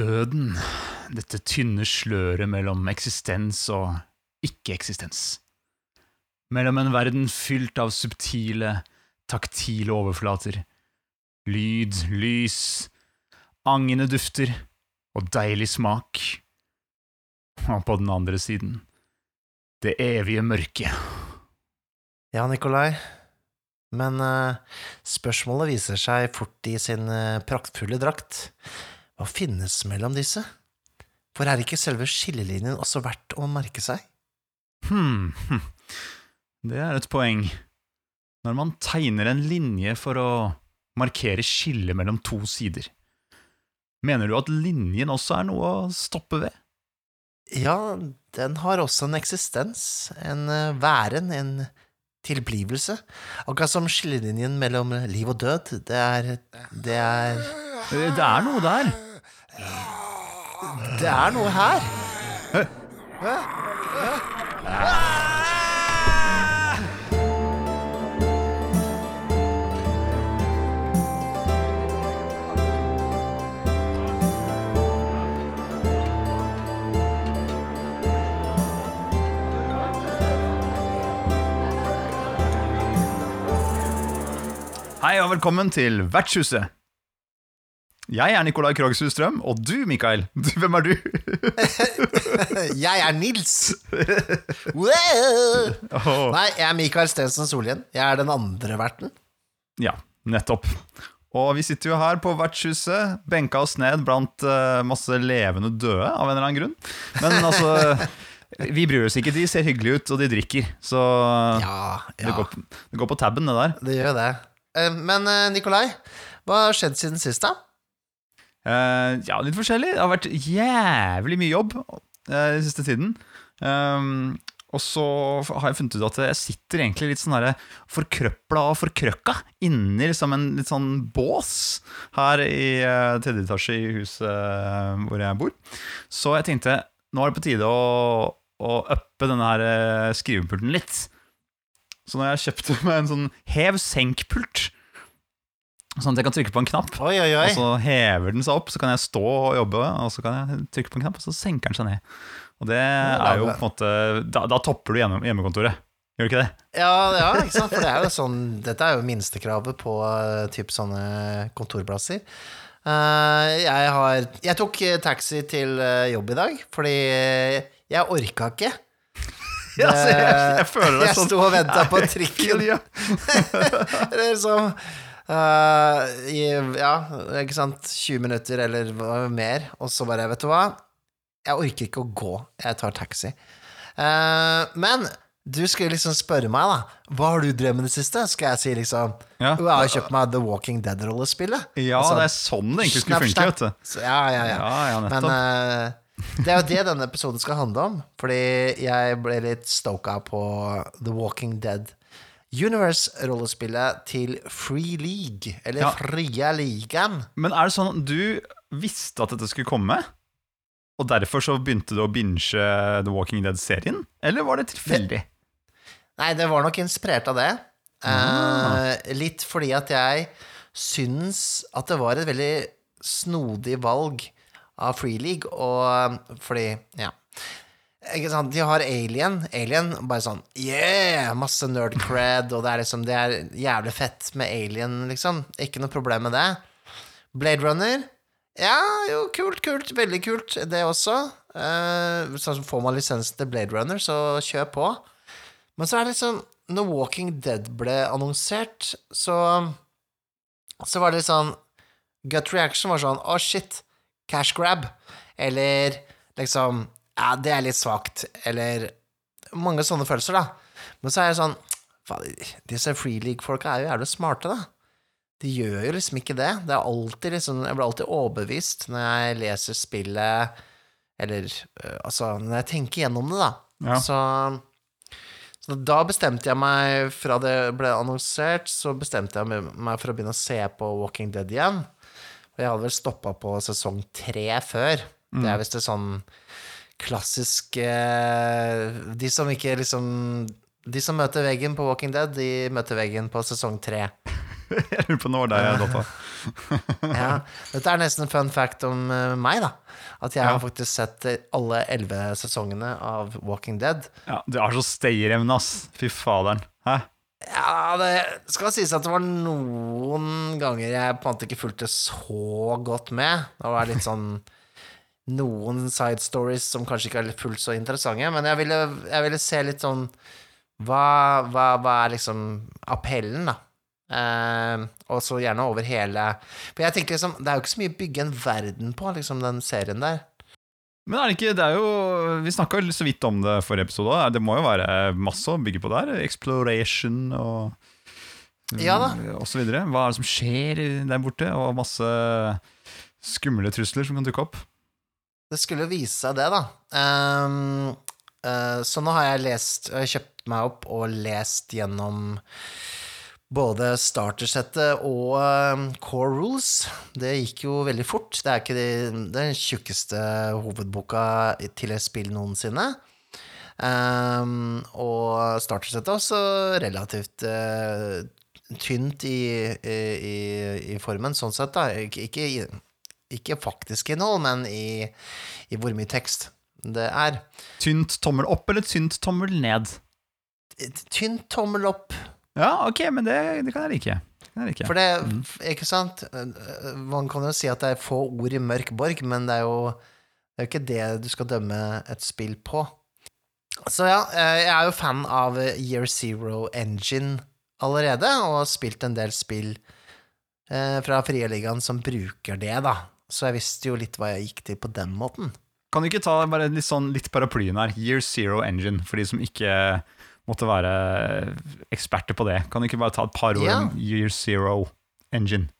Døden. Dette tynne sløret mellom eksistens og ikke-eksistens. Mellom en verden fylt av subtile, taktile overflater. Lyd, lys, angende dufter og deilig smak. Og på den andre siden det evige mørket. Ja, Nikolai. Men uh, spørsmålet viser seg fort i sin uh, praktfulle drakt. Hva finnes mellom disse? For er ikke selve skillelinjen også verdt å merke seg? Hm, hm. det er et poeng. Når man tegner en linje for å markere skillet mellom to sider, mener du at linjen også er noe å stoppe ved? Ja, den har også en eksistens, en eh, væren, en tilblivelse. Akkurat som skillelinjen mellom liv og død. Det er Det er Eh, Det er noe der. Det er noe her. Hei og velkommen til Vertshuset. Jeg er Nikolai Krogsrud Strøm, og du, Mikael, du, hvem er du? Jeg er Nils. oh. Nei, jeg er Mikael Stensen Solhjell. Jeg er den andre verten. ja, nettopp. Og vi sitter jo her på Vertshuset, benka oss ned blant uh, masse levende døde, av en eller annen grunn. Men altså, vi bryr oss ikke. De ser hyggelige ut, og de drikker. Så Ja, det, går, det går på tabben, det der. det gjør det. Eh, Men eh, Nikolai, hva har skjedd siden sist, da? Eh, ja, litt forskjellig. Det har vært jævlig mye jobb den siste tiden. Um, og så har jeg funnet ut at jeg sitter egentlig litt sånn forkrøpla og forkrøkka inni liksom en litt sånn bås her i uh, tredje etasje i huset uh, hvor jeg bor. Så jeg tenkte nå er det på tide å, å uppe denne her uh, skrivepulten litt. Så nå har jeg kjøpt meg en sånn hev-senk-pult. Sånn at jeg kan trykke på en knapp. Oi, oi, oi. Og så hever den seg opp, så kan jeg stå og jobbe, og så kan jeg trykke på en knapp, og så senker den seg ned. Og det er jo på en måte Da, da topper du hjemme, hjemmekontoret. Gjør du ikke det? Ja, ja, ikke sant? For det er jo sånn Dette er jo minstekravet på uh, typ sånne kontorplasser. Eh, jeg har Jeg tok eh, taxi til eh, jobb i dag, fordi jeg orka ikke. Det, jeg, jeg føler det Jeg sånn sto og venta på trikken. Eller liksom eh, i, Ja, ikke sant, 20 minutter eller mer, og så bare, vet du hva, jeg orker ikke å gå, jeg tar taxi. Eh, men du skulle liksom spørre meg, da, hva har du drevet med det siste? Skal jeg si liksom Ja. Jeg har kjøpt meg The Walking Dead-rollespillet. ja, Altså, det er sånn det egentlig skulle funke, vet du. Så, ja, ja, ja. Ja, ja, Men eh, det er jo det denne episoden skal handle om, fordi jeg ble litt stoka på The Walking Dead Universe-rollespillet til Free League, eller Ja. Fria ligaen. Men er det sånn at du visste at dette skulle komme? Og derfor så begynte du å binge The Walking Dead-serien? Eller var det tilfeldig? Nei, det var nok inspirert av det. Ah. Eh, litt fordi at jeg syns at det var et veldig snodig valg av Free League, og fordi Ja. Ikke sant? De har Alien. Alien bare sånn Yeah! Masse nerd cred, og det er liksom Det er jævlig fett med Alien, liksom. Ikke noe problem med det. Blade Runner. Ja, jo, kult, kult. Veldig kult, det også. Eh, som får man lisensen til Blade Runner, så kjør på. Men så er det liksom Når Walking Dead ble annonsert, så Så var det litt sånn Gut reaction var sånn Å, shit. Cash grab. Eller liksom Ja, det er litt svakt. Eller Mange sånne følelser, da. Men så er det sånn Disse Free League-folka er jo jævlig smarte, da. De gjør jo liksom ikke det. Det er alltid liksom Jeg blir alltid overbevist når jeg leser spillet, eller øh, altså Når jeg tenker gjennom det, da. Ja. Så så da bestemte jeg meg, fra det ble annonsert, så bestemte jeg meg for å begynne å se på Walking Dead igjen. Og jeg hadde vel stoppa på sesong tre før. Det er visst det sånn klassisk eh, De som ikke liksom De som møter veggen på Walking Dead, de møter veggen på sesong tre. Jeg lurer på når det var der. Ja. Dette er nesten en fun fact om eh, meg, da. At jeg Ja. har faktisk sett alle elleve sesongene av Walking Dead. Ja, du har så stayerevne, ass. Fy faderen. Hæ? Ja, det skal sies at det var noen ganger jeg på en måte ikke fulgte så godt med. Det var litt sånn noen side stories som kanskje ikke er fullt så interessante, men jeg ville, jeg ville se litt sånn hva, hva, hva er liksom appellen, da? Eh, og så gjerne over hele For jeg tenker liksom, det er jo ikke så mye å bygge en verden på, liksom, den serien der. Men er det ikke Det er jo Vi snakka så vidt om det forrige episode. Det må jo være masse å bygge på der. Exploration og Ja da. og så videre. Hva er det som skjer der borte? Og masse skumle trusler som kan dukke opp. Det skulle vise seg det, da. Um, uh, så nå har jeg lest Jeg kjøpt meg opp og lest gjennom både startersettet og uh, core rules. Det gikk jo veldig fort. Det er ikke de- den tjukkeste hovedboka til et spill noensinne. Um, og startersettet er også relativt eh, tynt i, i, i, i formen, sånn sett, da. Ikke, ikke, ikke faktisk innhold, men i, i hvor mye tekst det er. Tynt tommel opp eller tynt tommel ned? Tynt tommel opp. Ja, ok, men det, det kan jeg like. Like. For det, ikke sant Man kan jo si at det er få ord i mørk borg, men det er jo det er ikke det du skal dømme et spill på. Så ja, eh, jeg er jo fan av Year Zero Engine allerede, og har spilt en del spill eh, fra Frieligaen som bruker det, da. Så jeg visste jo litt hva jeg gikk til på den måten. Kan du ikke ta litt sånn litt paraplyen her? Year Zero Engine, for de som ikke måtte være eksperter på det. Kan du ikke bare ta et par ord om Year Zero Engine?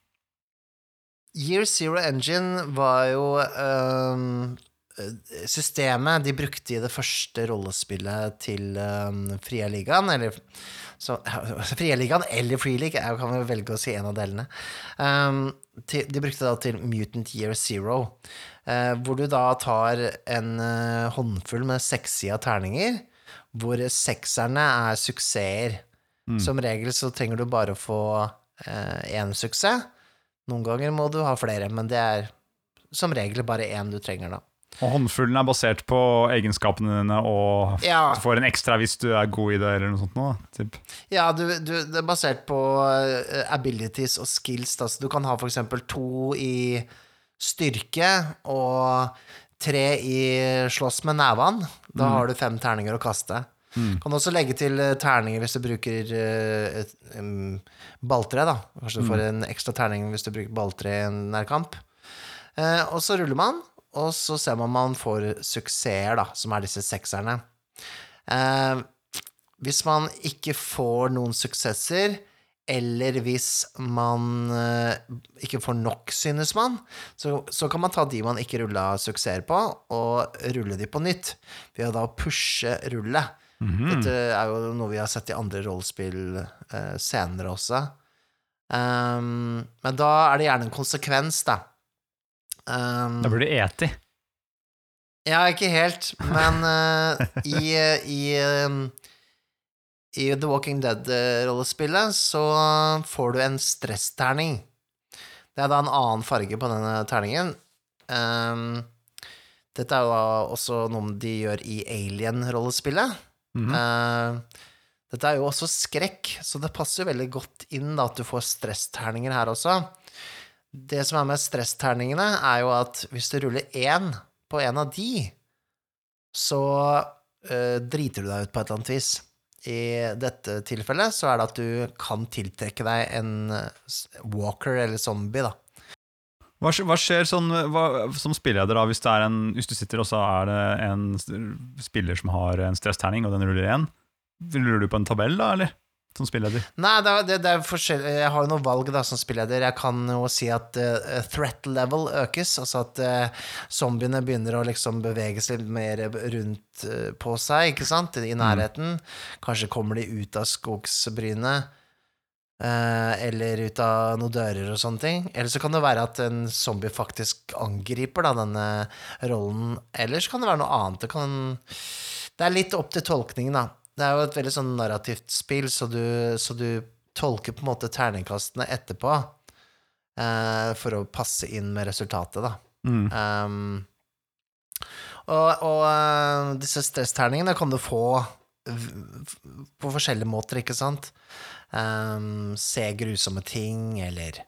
Year Zero Engine var jo øhm, systemet de brukte i det første rollespillet til um, Fria Ligaen, eller så, Fria Ligaen eller Free League, jeg kan vel velge å si en av delene. Um, til, de brukte da til Mutant Year Zero, uh, hvor du da tar en uh, håndfull med sekssida terninger, hvor sekserne er suksesser. Som regel så trenger du bare å få én suksess. Noen ganger må du ha flere, men det er som regel bare én du trenger, da. Og håndfullen er basert på egenskapene dine, og Ja. du får en ekstra hvis du er god i det, eller noe sånt. Nå, typ. Ja, du, du, det er basert på eh, abilities og skills. Da. Så du kan ha for eksempel to i styrke og tre i slåss med nevene. Da har du fem terninger å kaste. Kan også legge til eh, terninger hvis du bruker eh, et, um, balltre, da. Kanskje du får en ekstra terning hvis du bruker balltre i en nærkamp. Uh, og så ruller man, og så ser man om man får suksesser, da, som er disse sekserne. Eh, hvis man ikke får noen suksesser, eller hvis man eh, ikke får nok, synes man, så, så kan man ta de man ikke rulla suksesser på, og rulle de på nytt, ved å da pushe rullet. Dette er jo noe vi har sett i andre rollespill eh, senere også. Um, men da er det gjerne en konsekvens, da. Um, Da blir du eti. ja, ikke helt, men uh, i, i, um, i The Walking Dead-rollespillet så får du en stressterning. Det er da en annen farge på denne terningen. Um, dette er jo da også noe de gjør i Alien-rollespillet. Mm -hmm. uh, dette er jo også skrekk, så det passer veldig godt inn da, at du får stressterninger her også. Det som er med stressterningene, er jo at hvis du ruller én på en av de, så uh, driter du deg ut på et eller annet vis. I dette tilfellet så er det at du kan tiltrekke deg en walker eller zombie, da. Hva, hva skjer sånn, hva, som spilleder da, hvis, en, hvis du sitter og så er det en spiller som har en stressterning, og den ruller én? Ruller du på en tabell da, eller? Som spilleder? Nei, det er, det, det er forskjell... Jeg har jo noe valg da som spilleder. Jeg kan jo si at uh, threat level økes, altså at uh, zombiene begynner å liksom bevege seg litt mer rundt uh, på seg, ikke sant, i nærheten. Kanskje kommer de ut av skogsbrynet. eller ut av noen dører og sånne ting. Eller så kan det være at en zombie faktisk angriper da, denne rollen. Eller så kan det være noe annet. Det, kan, det er litt opp til tolkningen, da. Det er jo et veldig sånn narrativt spill, så du, så du tolker på en måte terningkastene etterpå uh, for å passe inn med resultatet, da. Mm. Um, og og uh, disse stressterningene kan du få på forskjellige måter, ikke sant? Um, se grusomme ting, eller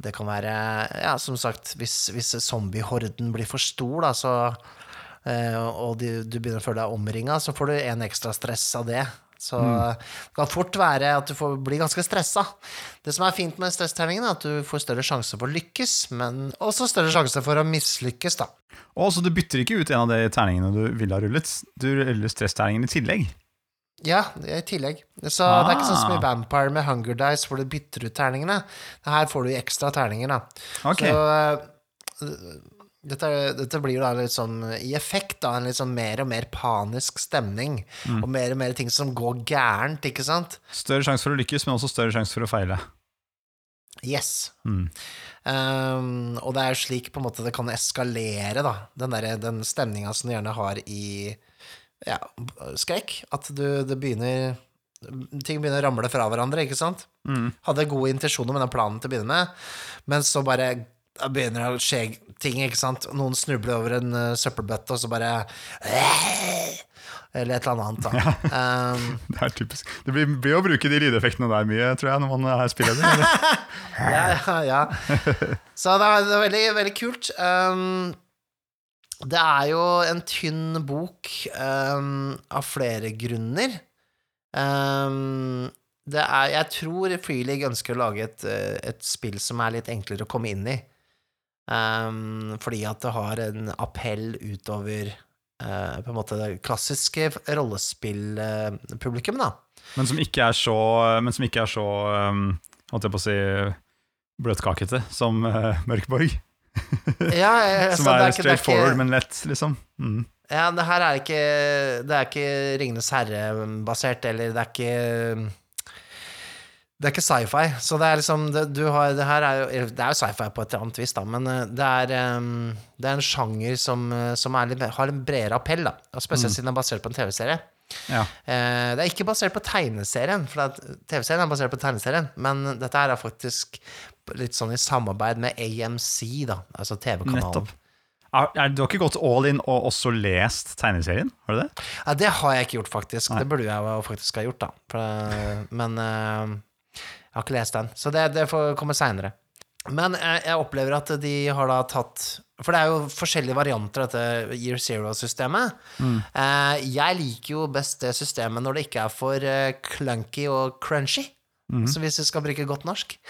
det kan være Ja, som sagt, hvis, hvis zombiehorden blir for stor, da, så og du, du begynner å føle deg omringa, så får du en ekstra stress av det. Så det kan fort være at du får bli ganske stressa. Det som er fint med stressterningen, er at du får større sjanse for å lykkes, men også større sjanse for å mislykkes, da. Og så du bytter ikke ut en av de terningene du ville ha rullet. Du ruller stressterningen i tillegg. Ja, i tillegg. Så det er ikke sånn som i Ah. Vampire med Hunger Dice, hvor du bytter ut terningene. Her får du ekstra terninger, da. Okay. Så øh, dette, dette blir da litt sånn i effekt, da, en litt sånn mer og mer panisk stemning. Mm. Og mer og mer ting som går gærent, ikke sant? Større sjanse for å lykkes, men også større sjanse for å feile. Yes. Mm. Um, og det er jo slik på en måte det kan eskalere, da. Den, der, den stemninga som du gjerne har i ja, skrekk. At du, det begynner Ting begynner å ramle fra hverandre, ikke sant? Mm. Hadde gode intensjoner med den planen til å begynne med, men så bare da begynner det å skje ting, ikke sant? Noen snubler over en uh, søppelbøtte, og så bare Eller et eller annet, da. Um, Det er typisk. Det blir, blir å bruke de lydeffektene der mye, tror jeg, når man er spilleder. ja, ja, ja. Så det er, det er veldig, veldig kult. Um, det er jo en tynn bok um, av flere grunner. Um, det er, jeg tror Free ønsker å lage et, eh, et spill som er litt enklere å komme inn i. Um, fordi at det har en appell utover uh, på en måte det klassiske rollespillpublikum, da. Men som ikke er så, men som ikke er så um, holdt jeg på å si, bløtkakete som uh, Mørkborg. Ja, jeg, Som er, er straight forward, men lett, liksom. Mm. Ja, det her er ikke Det er ikke Ringenes herre-basert, eller det er ikke Det er ikke sci-fi, så det er liksom det, du har, det her er jo jo sci-fi på et annet vis, da, men eh, det er, um, det er en sjanger som, eh, som er litt, har en bredere appell, da. Og spesielt siden den er basert på en TV-serie. Ja. Uh, det er ikke basert på tegneserien, for TV-serien er basert på tegneserien, men dette her er faktisk litt sånn i samarbeid med AMC, da, altså TV-kanalen. Du har ikke gått all in og også lest tegneserien? Har du det? Ja, det har jeg ikke gjort, faktisk. Nei. Det burde jeg faktisk ha gjort, da. Men eh, jeg har ikke lest den. Så det, det får komme seinere. Men jeg, jeg opplever at de har da tatt For det er jo forskjellige varianter av dette Year Zero-systemet. Mm. jeg liker jo best det systemet når det ikke er for eh, clunky og crunchy. Så hvis vi skal bruke godt norsk.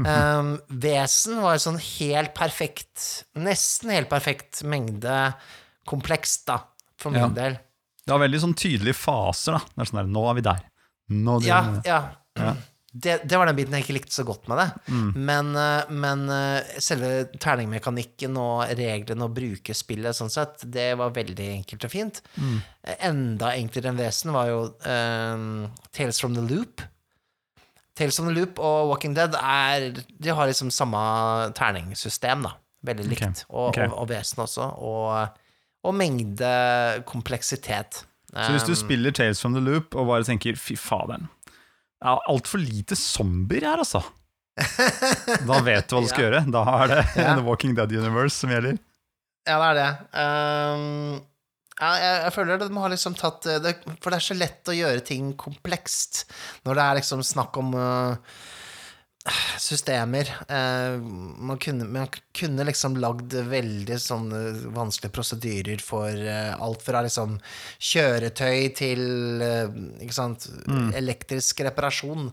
Um, Vesen var sånn helt perfekt, nesten helt perfekt mengde komplekst, da, for min Ja. del. Det var veldig sånn tydelige faser. da Det er sånn der, Nå er vi der. Nå Ja, ja. ja. Det, det var den biten jeg ikke likte så godt med det. Mm. Men, eh, men eh, selve terningmekanikken og reglene å bruke spillet sånn sett, det var veldig enkelt og fint. Mm. Enda enklere enn Vesen var jo eh, Tales from the Loop. Tales from the Loop og Walking Dead er De har liksom samme terningssystem, da. Veldig likt. Okay. Og, okay. og, og Vesen også. Og, og mengde kompleksitet. Så hvis du Um, spiller Tales from the Loop og bare tenker 'fy faderen', det er altfor lite zombier her, altså. Da vet du hva du skal gjøre. Da er det Ja. The Walking Dead Universe som gjelder. Ja, det er det. Um, ja, jeg, jeg føler det må ha liksom tatt eh, det, For det er så lett å gjøre ting komplekst når det er liksom snakk om uh, systemer. Eh, man, kunne, man kunne liksom lagd veldig sånne vanskelige prosedyrer for eh, alt fra liksom kjøretøy til eh, ikke sant, elektrisk reparasjon.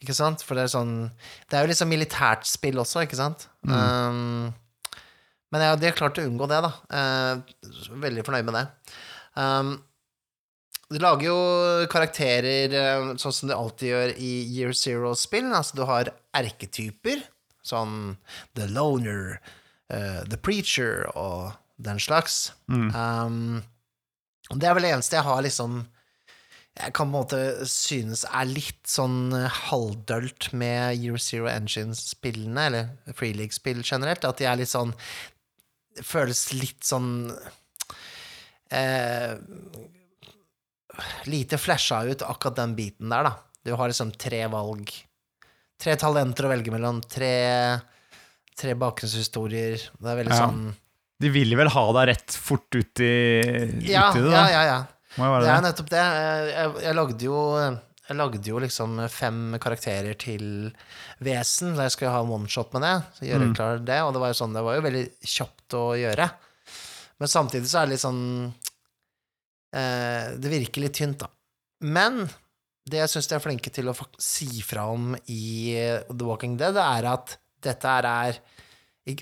Ikke sant? For det er sånn Det er jo liksom militært spill også, ikke sant? Um, men ja, de har klart å unngå det, da. Uh, veldig fornøyd med det. Um, de lager jo karakterer eh, sånn som de alltid gjør i Year Zero-spill. Altså, du har erketyper, sånn The Loner, uh, The Preacher og den slags. Um, det er vel det eneste jeg har liksom jeg kan på en måte synes er litt sånn halvdølt med Year Zero Engine-spillene, eller Free League-spill generelt, at de er litt sånn føles litt sånn eh, Lite flasha ut akkurat den biten der, da. Du har liksom tre valg tre talenter å velge mellom. Tre, tre bakgrunnshistorier. Det er veldig Ja. sånn De vil vel ha deg rett fort ut i, Ja, ut i det, ja, da. ja. ja. ja. Det er det. nettopp det. Jeg, jeg, jeg lagde jo jeg lagde jo liksom fem karakterer til Vesen, da jeg skulle ha one-shot med det. Så gjøre Mm. klar det, Og det var jo sånn, det var jo veldig kjapt å gjøre. Men samtidig så er det litt sånn Det virker litt tynt, da. Men det jeg syns de er flinke til å si fra om i eh, The Walking Dead, er at dette er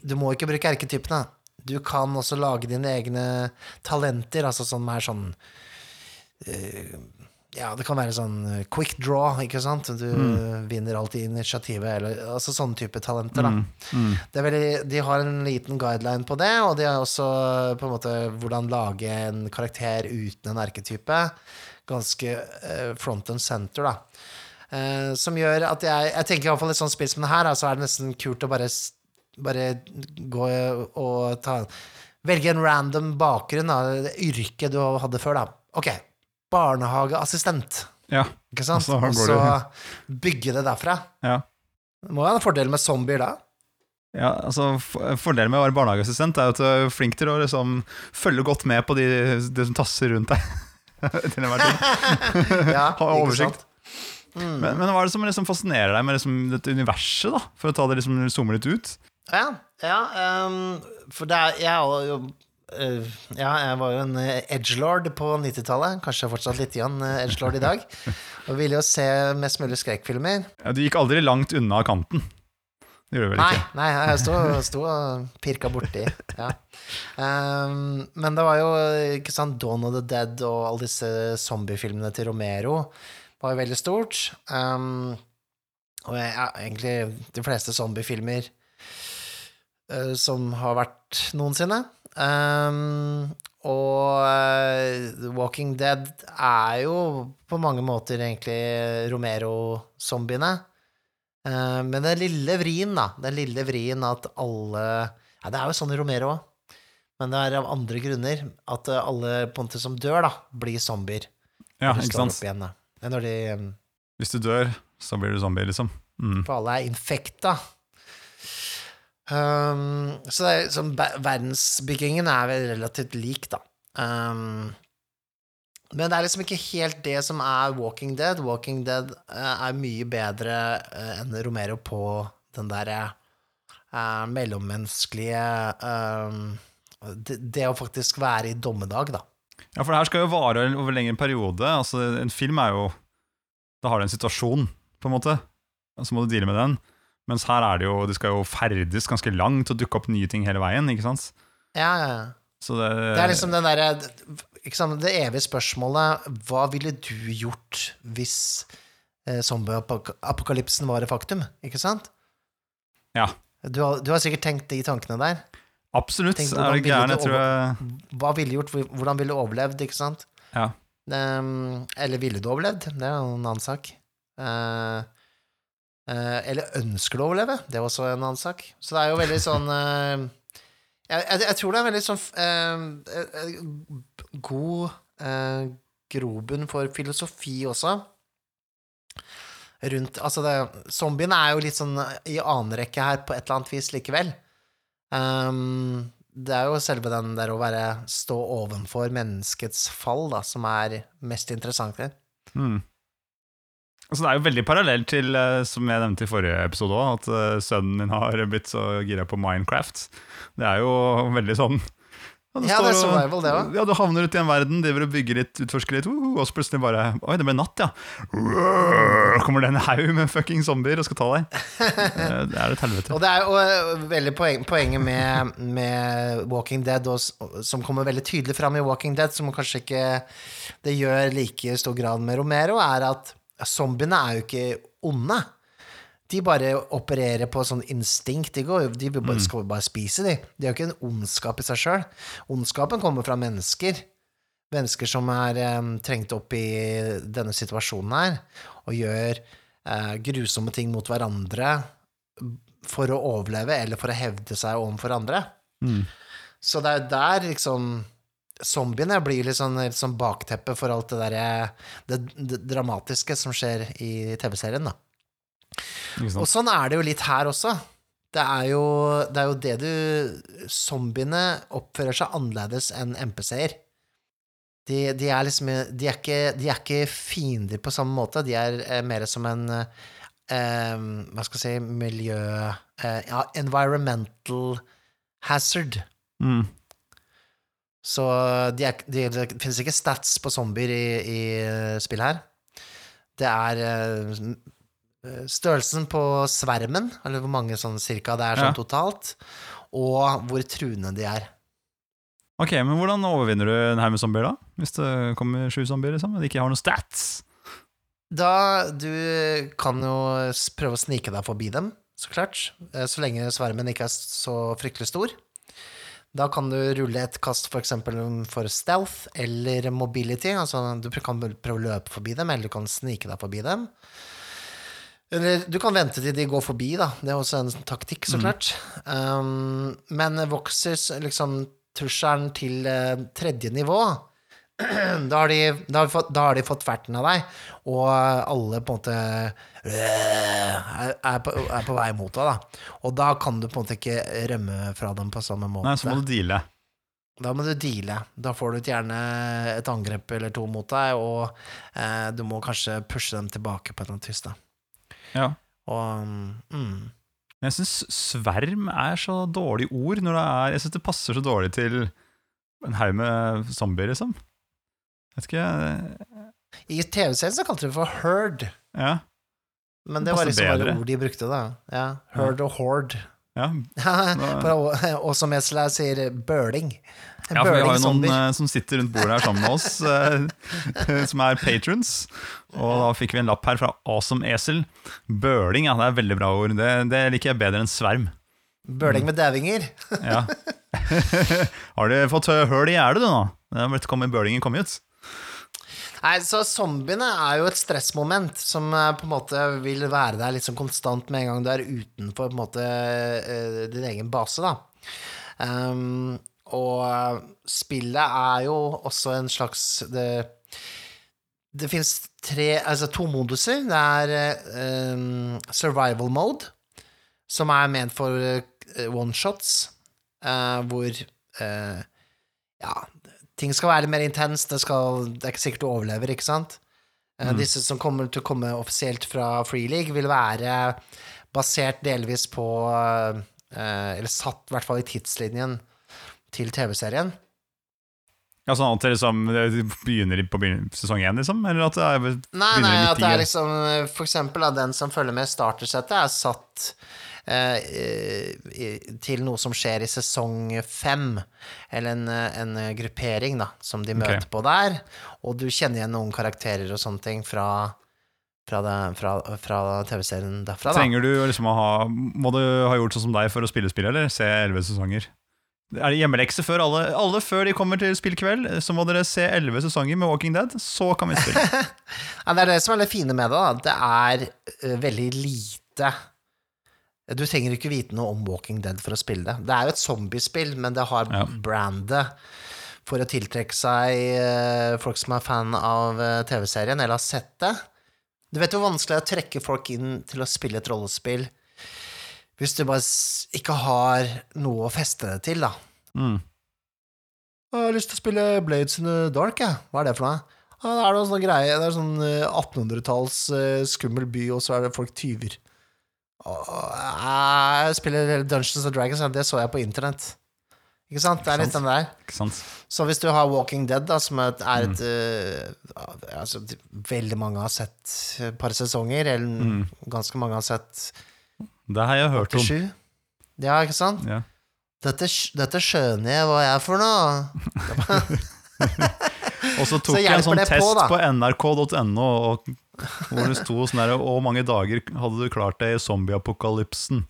Du må ikke bruke erketypene. Du kan også lage dine egne talenter, altså som er sånn eh, Ja, det kan være sånn eh, quick draw, ikke sant? Du vinner alltid initiativet, eller altså sånne type talenter, da. Mm. Det er veldig, de har en liten guideline på det, og de har også på en måte hvordan lage en karakter uten en erketype. Ganske eh, front and center, da. Eh, som gjør at jeg Jeg tenker iallfall et sånt spill som det her, så er det nesten kult å bare, bare gå og ta Velge en random bakgrunn, da, yrket du hadde før, da. Ok, barnehageassistent, Ja. ikke sant? Og så så bygge det derfra. ja. Det må ha en fordel med zombier, da. Ja, altså for- Fordelen med å være barnehageassistent er at du er flink til å liksom følge godt med på de, de som tasser rundt deg. til enhver tid. Ja, Ha oversikt. Mm. Men, men hva er det som liksom fascinerer deg med liksom dette universet, da? For å ta det liksom zoome litt ut? Ja, ja um, for er Jeg har jo eh, Ja, jeg var jo en eh, edgelord på 90-tallet. Kanskje fortsatt litt igjen eh, edgelord i dag. Og ville jo se mest mulig skrekkfilmer. Ja, du gikk aldri langt unna kanten. Det gjorde du vel Nei, ikke? nei, jeg sto, sto og pirka borti. Ja. Um, men det var jo ikke sant, Dawn of the Dead og alle disse zombiefilmene til Romero var jo veldig stort. Um, og jeg, ja, egentlig de fleste zombiefilmer uh, som har vært noensinne. Ehm, og uh, Walking Dead er jo på mange måter egentlig Romero-zombiene. Uh, Men den lille vrien, da. Den lille vrien at alle Ja, det er jo sånn i Romero òg. Men det er av andre grunner at eh, alle på en måte som dør, da, blir zombier. Ja, ikke sant? igjen, de um, Hvis du dør, så blir du zombie, liksom. Mm. For alle er infekta. Um, så det er, sånn, verdensbyggingen er vel relativt lik, da. Um, men det er liksom ikke helt det som er Walking Dead. Walking Dead uh, er mye bedre uh, enn Romero på den derre uh, mellommenneskelige um, det, det å faktisk være i dommedag, da. Ja, for det her skal jo vare over lengre periode. Altså, en film er jo Da har du en situasjon, på en måte, og så må du deale med den. Mens her er det jo Det skal jo ferdes ganske langt og dukke opp nye ting hele veien, ikke sant? Ja, ja, ja. Så det, Det er liksom den derre sant, Det evige spørsmålet Hva ville du gjort hvis eh, zombieapokalypsen var et faktum? Ikke sant? Ja. Du har, du har sikkert tenkt de tankene der. Absolutt. Tenkt, er det gæren? Jeg tror jeg Hva ville du gjort? Hvordan ville du overlevd? Ikke sant? Ja. Um, eller ville du overlevd? Det er en annen sak. Eh, eller ønsker du å overleve? Det er også en annen sak. Så det er jo veldig sånn eh, jeg, jeg, jeg tror det er veldig sånn eh, eh, god eh, grobunn for filosofi også. Rundt Altså, det, zombiene er jo litt sånn i annen rekke her på et eller annet vis likevel. Um, det er jo selve den der å være stå ovenfor menneskets fall, da, som er mest interessant her. mm. Altså, det er jo veldig parallelt til, eh, som jeg nevnte i forrige episode også, at eh, sønnen min har blitt så gira på Minecraft. Det er jo veldig sånn Ja, det er står og- survival, det også. Ja, du havner ute i en verden, driver og bygger litt, utforsker litt, uh, og så plutselig bare Oi, det ble natt, ja. Kommer det en haug med fucking zombier og skal ta deg. Eh, Det er et helvete. Og det er jo veldig poen, poenget med, med Walking Dead, og, som kommer veldig tydelig fram i Walking Dead, som kanskje ikke det gjør like stor grad med Romero, er at zombiene er jo ikke onde. De bare opererer på sånn instinkt. De, går, de bare, skal bare spise, de. De har ikke en ondskap i seg sjøl. Ondskapen kommer fra mennesker. Mennesker som er um, trengt opp i denne situasjonen her, og gjør uh, grusomme ting mot hverandre for å overleve eller for å hevde seg overfor andre. Mm. Så det er der liksom Zombiene blir litt sånn, litt sånn bakteppe for alt det derre det, det dramatiske som skjer i TV-serien, da. Og sånn er det jo litt her også. Det er jo det, er jo det du Zombiene oppfører seg annerledes enn MPC-er. De, de er liksom de er, ikke, de er ikke fiender på samme måte. De er eh, mer som en eh, Hva skal jeg si Miljø... Eh, ja, environmental hazard. Mm. Så de er, de, det finnes ikke stats på zombier i, i spill spillet her. Det er eh, størrelsen på svermen, eller hvor mange sånn cirka det er sånn Ja. totalt, og hvor truende de er. Ok, men hvordan overvinner du en haug med zombier, da? Hvis det kommer sju zombier, liksom, og de ikke har noen stats? Da du kan jo prøve å snike deg forbi dem, så klart, eh, så lenge svermen ikke er så fryktelig stor. Da kan du rulle et kast for eksempel for stealth eller mobility, altså du kan prøve å løpe forbi dem, eller du kan snike deg forbi dem. Eller du kan vente til de går forbi, da. Det er også en sånn taktikk, så klart. Um, men vokser liksom trusselen til uh, tredje nivå, da har, de, da, har de fått, da har de fått ferten av deg, og alle på en måte øh, er, er, på, er på vei mot deg, da. Og da kan du på en måte ikke rømme fra dem på samme måte. Nei, så må du deale. Da må du deale. Da får du gjerne et angrep eller to mot deg, og eh, du må kanskje pushe dem tilbake på et eller annet vis. Ja. Og mm, Men jeg syns sverm er så dårlig ord når det er Jeg syns det passer så dårlig til en haug med zombier, liksom. Vet ikke I TV-serien så kalte de det for herd, Ja. men Det det var liksom liksom bare ord de brukte, da. Ja, herd og horde. ja. Og som Esla sier, bøling. Ja, for vi har jo noen eh, som sitter rundt bordet her sammen med oss, uh, som er patrons. Og da fikk vi en lapp her fra Awesome Esel. Bøling, ja, det er veldig bra ord. Det, det liker jeg bedre enn sverm. Bøling med dævinger. Ja. har du fått høl i gjerdet, du nå? Kommet bølingen kommet ut. Nei, så zombiene er jo et stressmoment som eh, på en måte vil være der litt sånn konstant med en gang du er utenfor på en måte eh, din egen base, da. Um, og eh, spillet er jo også en slags Det, det fins Altså to moduser. Det er um, survival mode, som er ment for uh, one-shots, eh, hvor uh, Ja, ting skal være litt mer intenst. Det, skal, det er ikke sikkert du overlever, ikke sant? Mm. Disse som kommer til å komme offisielt fra Free League, vil være basert delvis på eh, Eller satt i hvert fall i tidslinjen til TV-serien. Ja, sånn at det liksom begynner på sesong én, liksom? Eller at det er, Nei, nei, at det er liksom For eksempel da, den som følger med startersettet, er satt eh, til noe som skjer i sesong fem. Eller en, eh, en gruppering, da, som de møter på der. Og du kjenner igjen noen karakterer og sånne ting fra, fra, fra, fra TV-serien derfra, da. Trenger du liksom å ha Må du ha gjort sånn som deg for å spille spillet, eller se elleve sesonger? Er det hjemmelekse før alle? Alle før de kommer til spillkveld, så må dere se elleve sesonger med Walking Dead, så kan vi spille. Ja, det er det som er det fine med det, da. Det er eh, veldig lite Du trenger ikke vite noe om Walking Dead for å spille det. Det er jo et zombiespill, men det har Ja. brandet for å tiltrekke seg eh, folk som er fan av eh, TV-serien, eller har sett det. Du vet hvor vanskelig det er å trekke folk inn til å spille et rollespill hvis du bare ikke har noe å feste det til, da. Mm. Jeg har lyst til å spille Blades in the Dark, jeg. Hva er det for noe? Ja, det er noe sånn greie. Det er sånn eh, 1800-talls eh, skummel by, og så er det folk tyver. Jeg spiller Dungeons and Dragons, det så jeg på internett. Ikke sant? Det er litt den der. Ikke sant? Så hvis du har Walking Dead, da, som er et, mm. eh, altså, Veldig mange har sett et par sesonger, eller ganske mange har sett Det har jeg hørt om. 87. Ja, ikke sant? Ja. Dette, dette skjønner jeg hva jeg er for noe. Og så tok Så jeg en sånn test på, på, nrk.no hvor det sto sånn der Hvor mange dager hadde du klart det i zombieapokalypsen?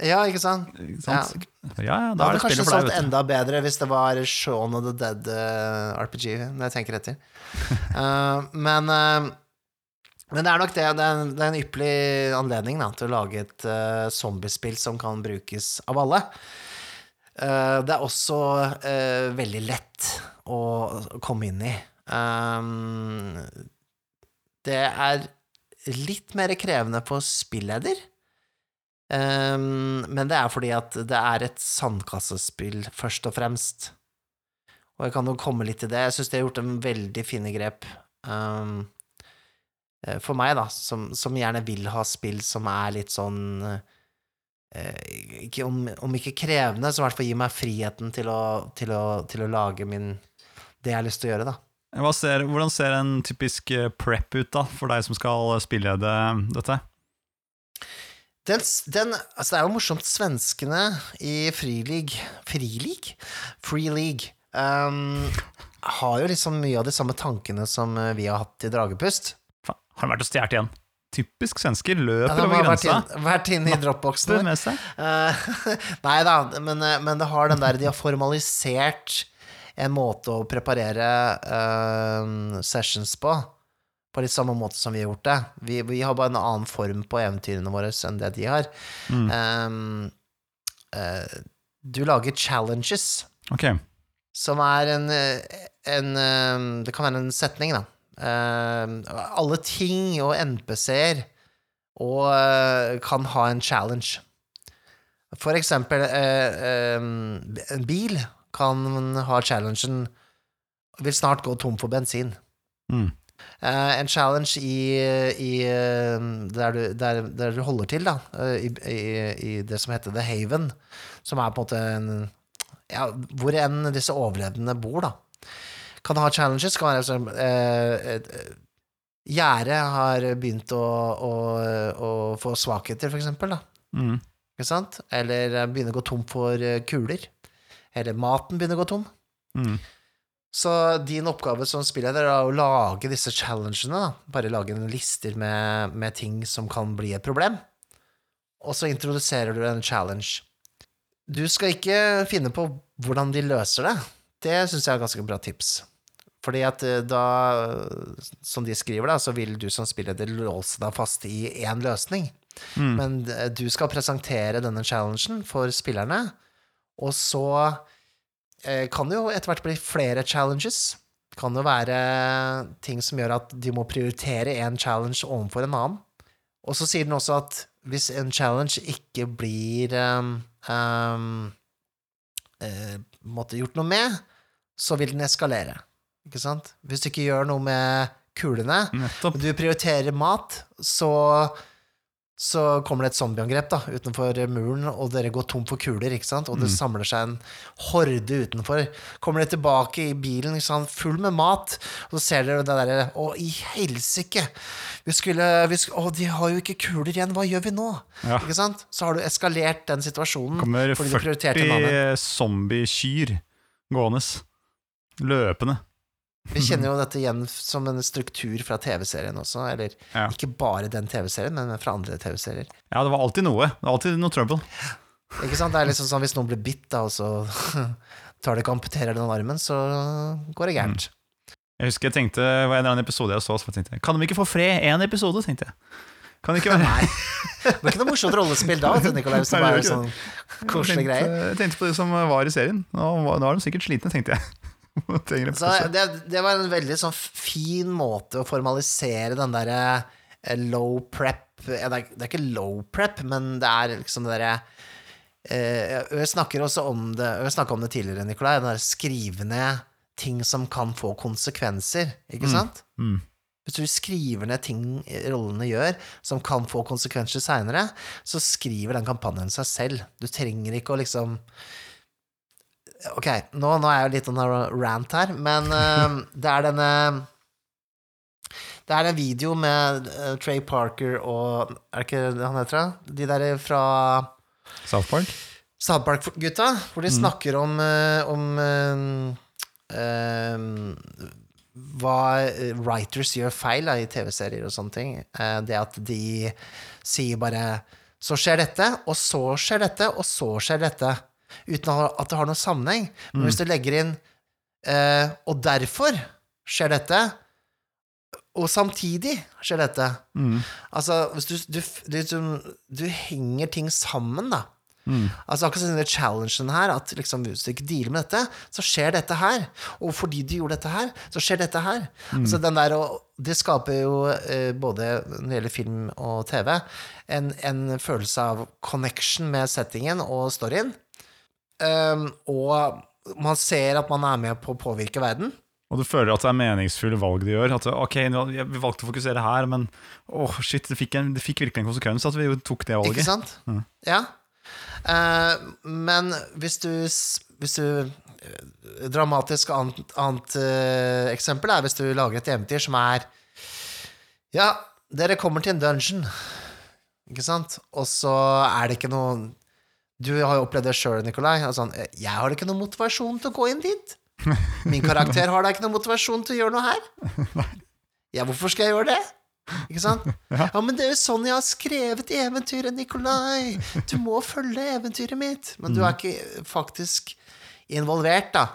Ja, ikke sant? Ikke sant? Ja, ja, Da da er hadde det kanskje for solgt deg, enda bedre hvis det var Shaun of the Dead uh, RPG, når jeg tenker etter. uh, men, uh, men det er nok det. Det er en, det er en ypperlig anledning da, til å lage et uh, zombiespill som kan brukes av alle. Eh, det er også eh, veldig lett å komme inn i. Um, det er litt mer krevende på spilleder. Um, men det er fordi at det er et sandkassespill, først og fremst. Og jeg kan jo komme litt til det. Jeg syns de har gjort en veldig fine grep. eh, for meg, da, som, som gjerne vil ha spill som er litt sånn eh, om, om ikke krevende, så i hvert fall gir meg friheten til å, til å, til å lage min det jeg har lyst til å gjøre, da. Ser, hvordan ser en typisk eh, prep ut da, for deg som skal spillede dette? Den, den, altså det er jo morsomt, svenskene i Frilig Frilig? Free League um, har jo liksom mye av de samme tankene som eh, vi har hatt i Dragepust. Faen, har de vært og stjålet igjen? Typisk svensker. Løper Ja, over har vært, grensa. inn, vært inne i dropboxen. Det. Eh, nei da, men, eh, men det har den der De har formalisert en måte å preparere uh, sessions på. På litt samme måte som vi har gjort det. Vi, vi har bare en annen form på eventyrene våre enn det de har. Mm. Um, uh, du lager challenges, Ok. som er en, en Det kan være en setning, da. Uh, alle ting og NPC-er og kan ha en challenge. For eksempel en bil kan ha challengen vil snart gå tom for bensin. Mm. Uh, en challenge i, i eh, der, du, der, der du holder til, da, eh, i, i, i det som heter The Haven, som er på en måte en ja, Hvor enn disse overlevende bor, da. Kan ha challenges. Kan være eh, Gjerdet har begynt å, å, å få svakheter, for eksempel, da. Mm. Ikke sant? Eller begynner å gå tom for kuler. Eller maten begynner å gå tom. Mm. Så din oppgave som spilleder er å lage disse challengene. Da. Bare lage en lister med, med ting som kan bli et problem. Og så introduserer du en challenge. Du skal ikke finne på hvordan de løser det. Det syns jeg er et ganske bra tips. Fordi at eh, da, som de skriver, da, så vil du som spilleder låse deg fast i én løsning. Mm. Men eh, du skal presentere denne challengen for spillerne, og så eh, kan det jo etter hvert bli flere challenges. Det kan jo være ting som gjør at de må prioritere en challenge overfor en annen. Og så sier den også at hvis en challenge ikke blir um, um, uh, måtte gjort noe med, så vil den eskalere. Ikke sant? Hvis du ikke gjør noe med kulene, Nettopp. du prioriterer mat, så så kommer det et zombieangrep da, utenfor muren, og dere går tom for kuler, ikke sant? og det samler seg en horde utenfor. Kommer dere tilbake i bilen ikke sant? full med mat, og så ser dere det derre Å, i helsike! Vi skulle, vi sk- Å, de har jo ikke kuler igjen, hva gjør vi nå? Ja. Ikke sant? Så har du eskalert den situasjonen Kommer fordi du prioriterte en annen. 40 zombiekyr gående. Løpende. Vi kjenner jo dette igjen som en struktur fra TV-serien også, eller Ja. ikke bare den TV-serien, men fra andre TV-serier. Ja, det var alltid noe. Det var alltid noe trøbbel. Ikke sant? Det er liksom sånn hvis noen blir bitt, da, og så tar det ikke amputerer den armen, så går det gærent. Jeg husker jeg tenkte, det var en eller annen episode jeg så, så jeg Kan de ikke få fred én episode? tenkte jeg. Kan det ikke være Nei. Det var ikke noe morsomt rollespill da, Nikolai, det Nei, det var sånn koselige greier. jeg tenkte på det som var i serien. Nå, var- nå er de sikkert slitne, tenkte jeg. Det, det var en veldig sånn fin måte å formalisere den derre eh, low prep det, er, det er ikke low prep, men det er liksom det derre eh, Jeg snakker også om det Jeg snakka om det tidligere, Nikolai. Den der skrive ned ting som kan få konsekvenser, ikke sant? Mm. Hvis du skriver ned ting rollene gjør som kan få konsekvenser seinere, så skriver den kampanjen seg selv. Du trenger ikke å liksom Ok, nå, nå er jeg jo litt on a rant her, men uh, det er denne Det er en video med uh, Trey Parker og Er det ikke det han heter? da? De der fra South Park? South Park-gutta, hvor de snakker om, uh, om eh, eh, hva writers gjør feil da, i TV-serier og sånne ting. Det at de sier bare Så skjer dette, og så skjer dette, og så skjer dette. Uten at det har noen sammenheng. Men hvis du legger inn eh, Og derfor skjer dette, og samtidig skjer dette. Mm. Altså, hvis du, du, du, du, du henger ting sammen, da. Altså akkurat denne challengen her, at liksom, hvis du ikke dealer med dette, så skjer dette her. Og fordi du gjorde dette her, så skjer dette her. Altså den der, det skaper jo, eh, både når det gjelder film og TV, en, en følelse av connection med settingen og storyen. Um, og man ser at man er med på å påvirke verden. Og du føler at det er meningsfulle valg du gjør. At ok, vi valgte å fokusere her, men åh, shit, det fikk, en, det fikk virkelig en konsekvens at vi tok det valget. Ikke sant? sant? Ja. Uh, men hvis du, hvis du eh, Dramatisk annet, annet uh, eksempel er hvis du lager et eventyr som er Ja, dere kommer til en dungeon, ikke sant? Og så er det ikke noe Du har jo opplevd det sjøl, Nikolai. Altså, jeg har ikke noe motivasjon til å gå inn dit. Min karakter har da ikke noe motivasjon til å gjøre noe her. Ja, hvorfor skal jeg gjøre det? Ikke sant? Ja, men det er jo sånn jeg har skrevet eventyret, Nikolai. Du må følge eventyret mitt. Men du er ikke faktisk involvert, da.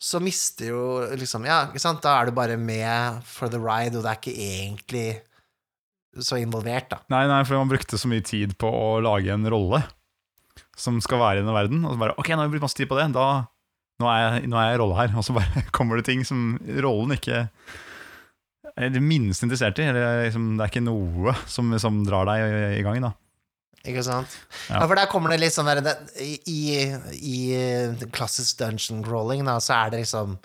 Så mister jo liksom Ja, ikke sant? Da er du bare med for the ride, og det er ikke egentlig så involvert, da. Nei, nei, for man brukte så mye tid på å lage en rolle som skal være i denne verden. Og så bare Ok, nå har vi brukt masse tid på det. Da, nå, er jeg, nå er jeg i rolle her. Og så bare kommer det ting som rollen ikke er det minste interessert i. Eller liksom, det er ikke noe som, som drar deg i, i gang. da Ikke sant? Ja. Ja, for der kommer det litt sånn der I, I, i eh, klassisk dungeon crawling, da, så er det liksom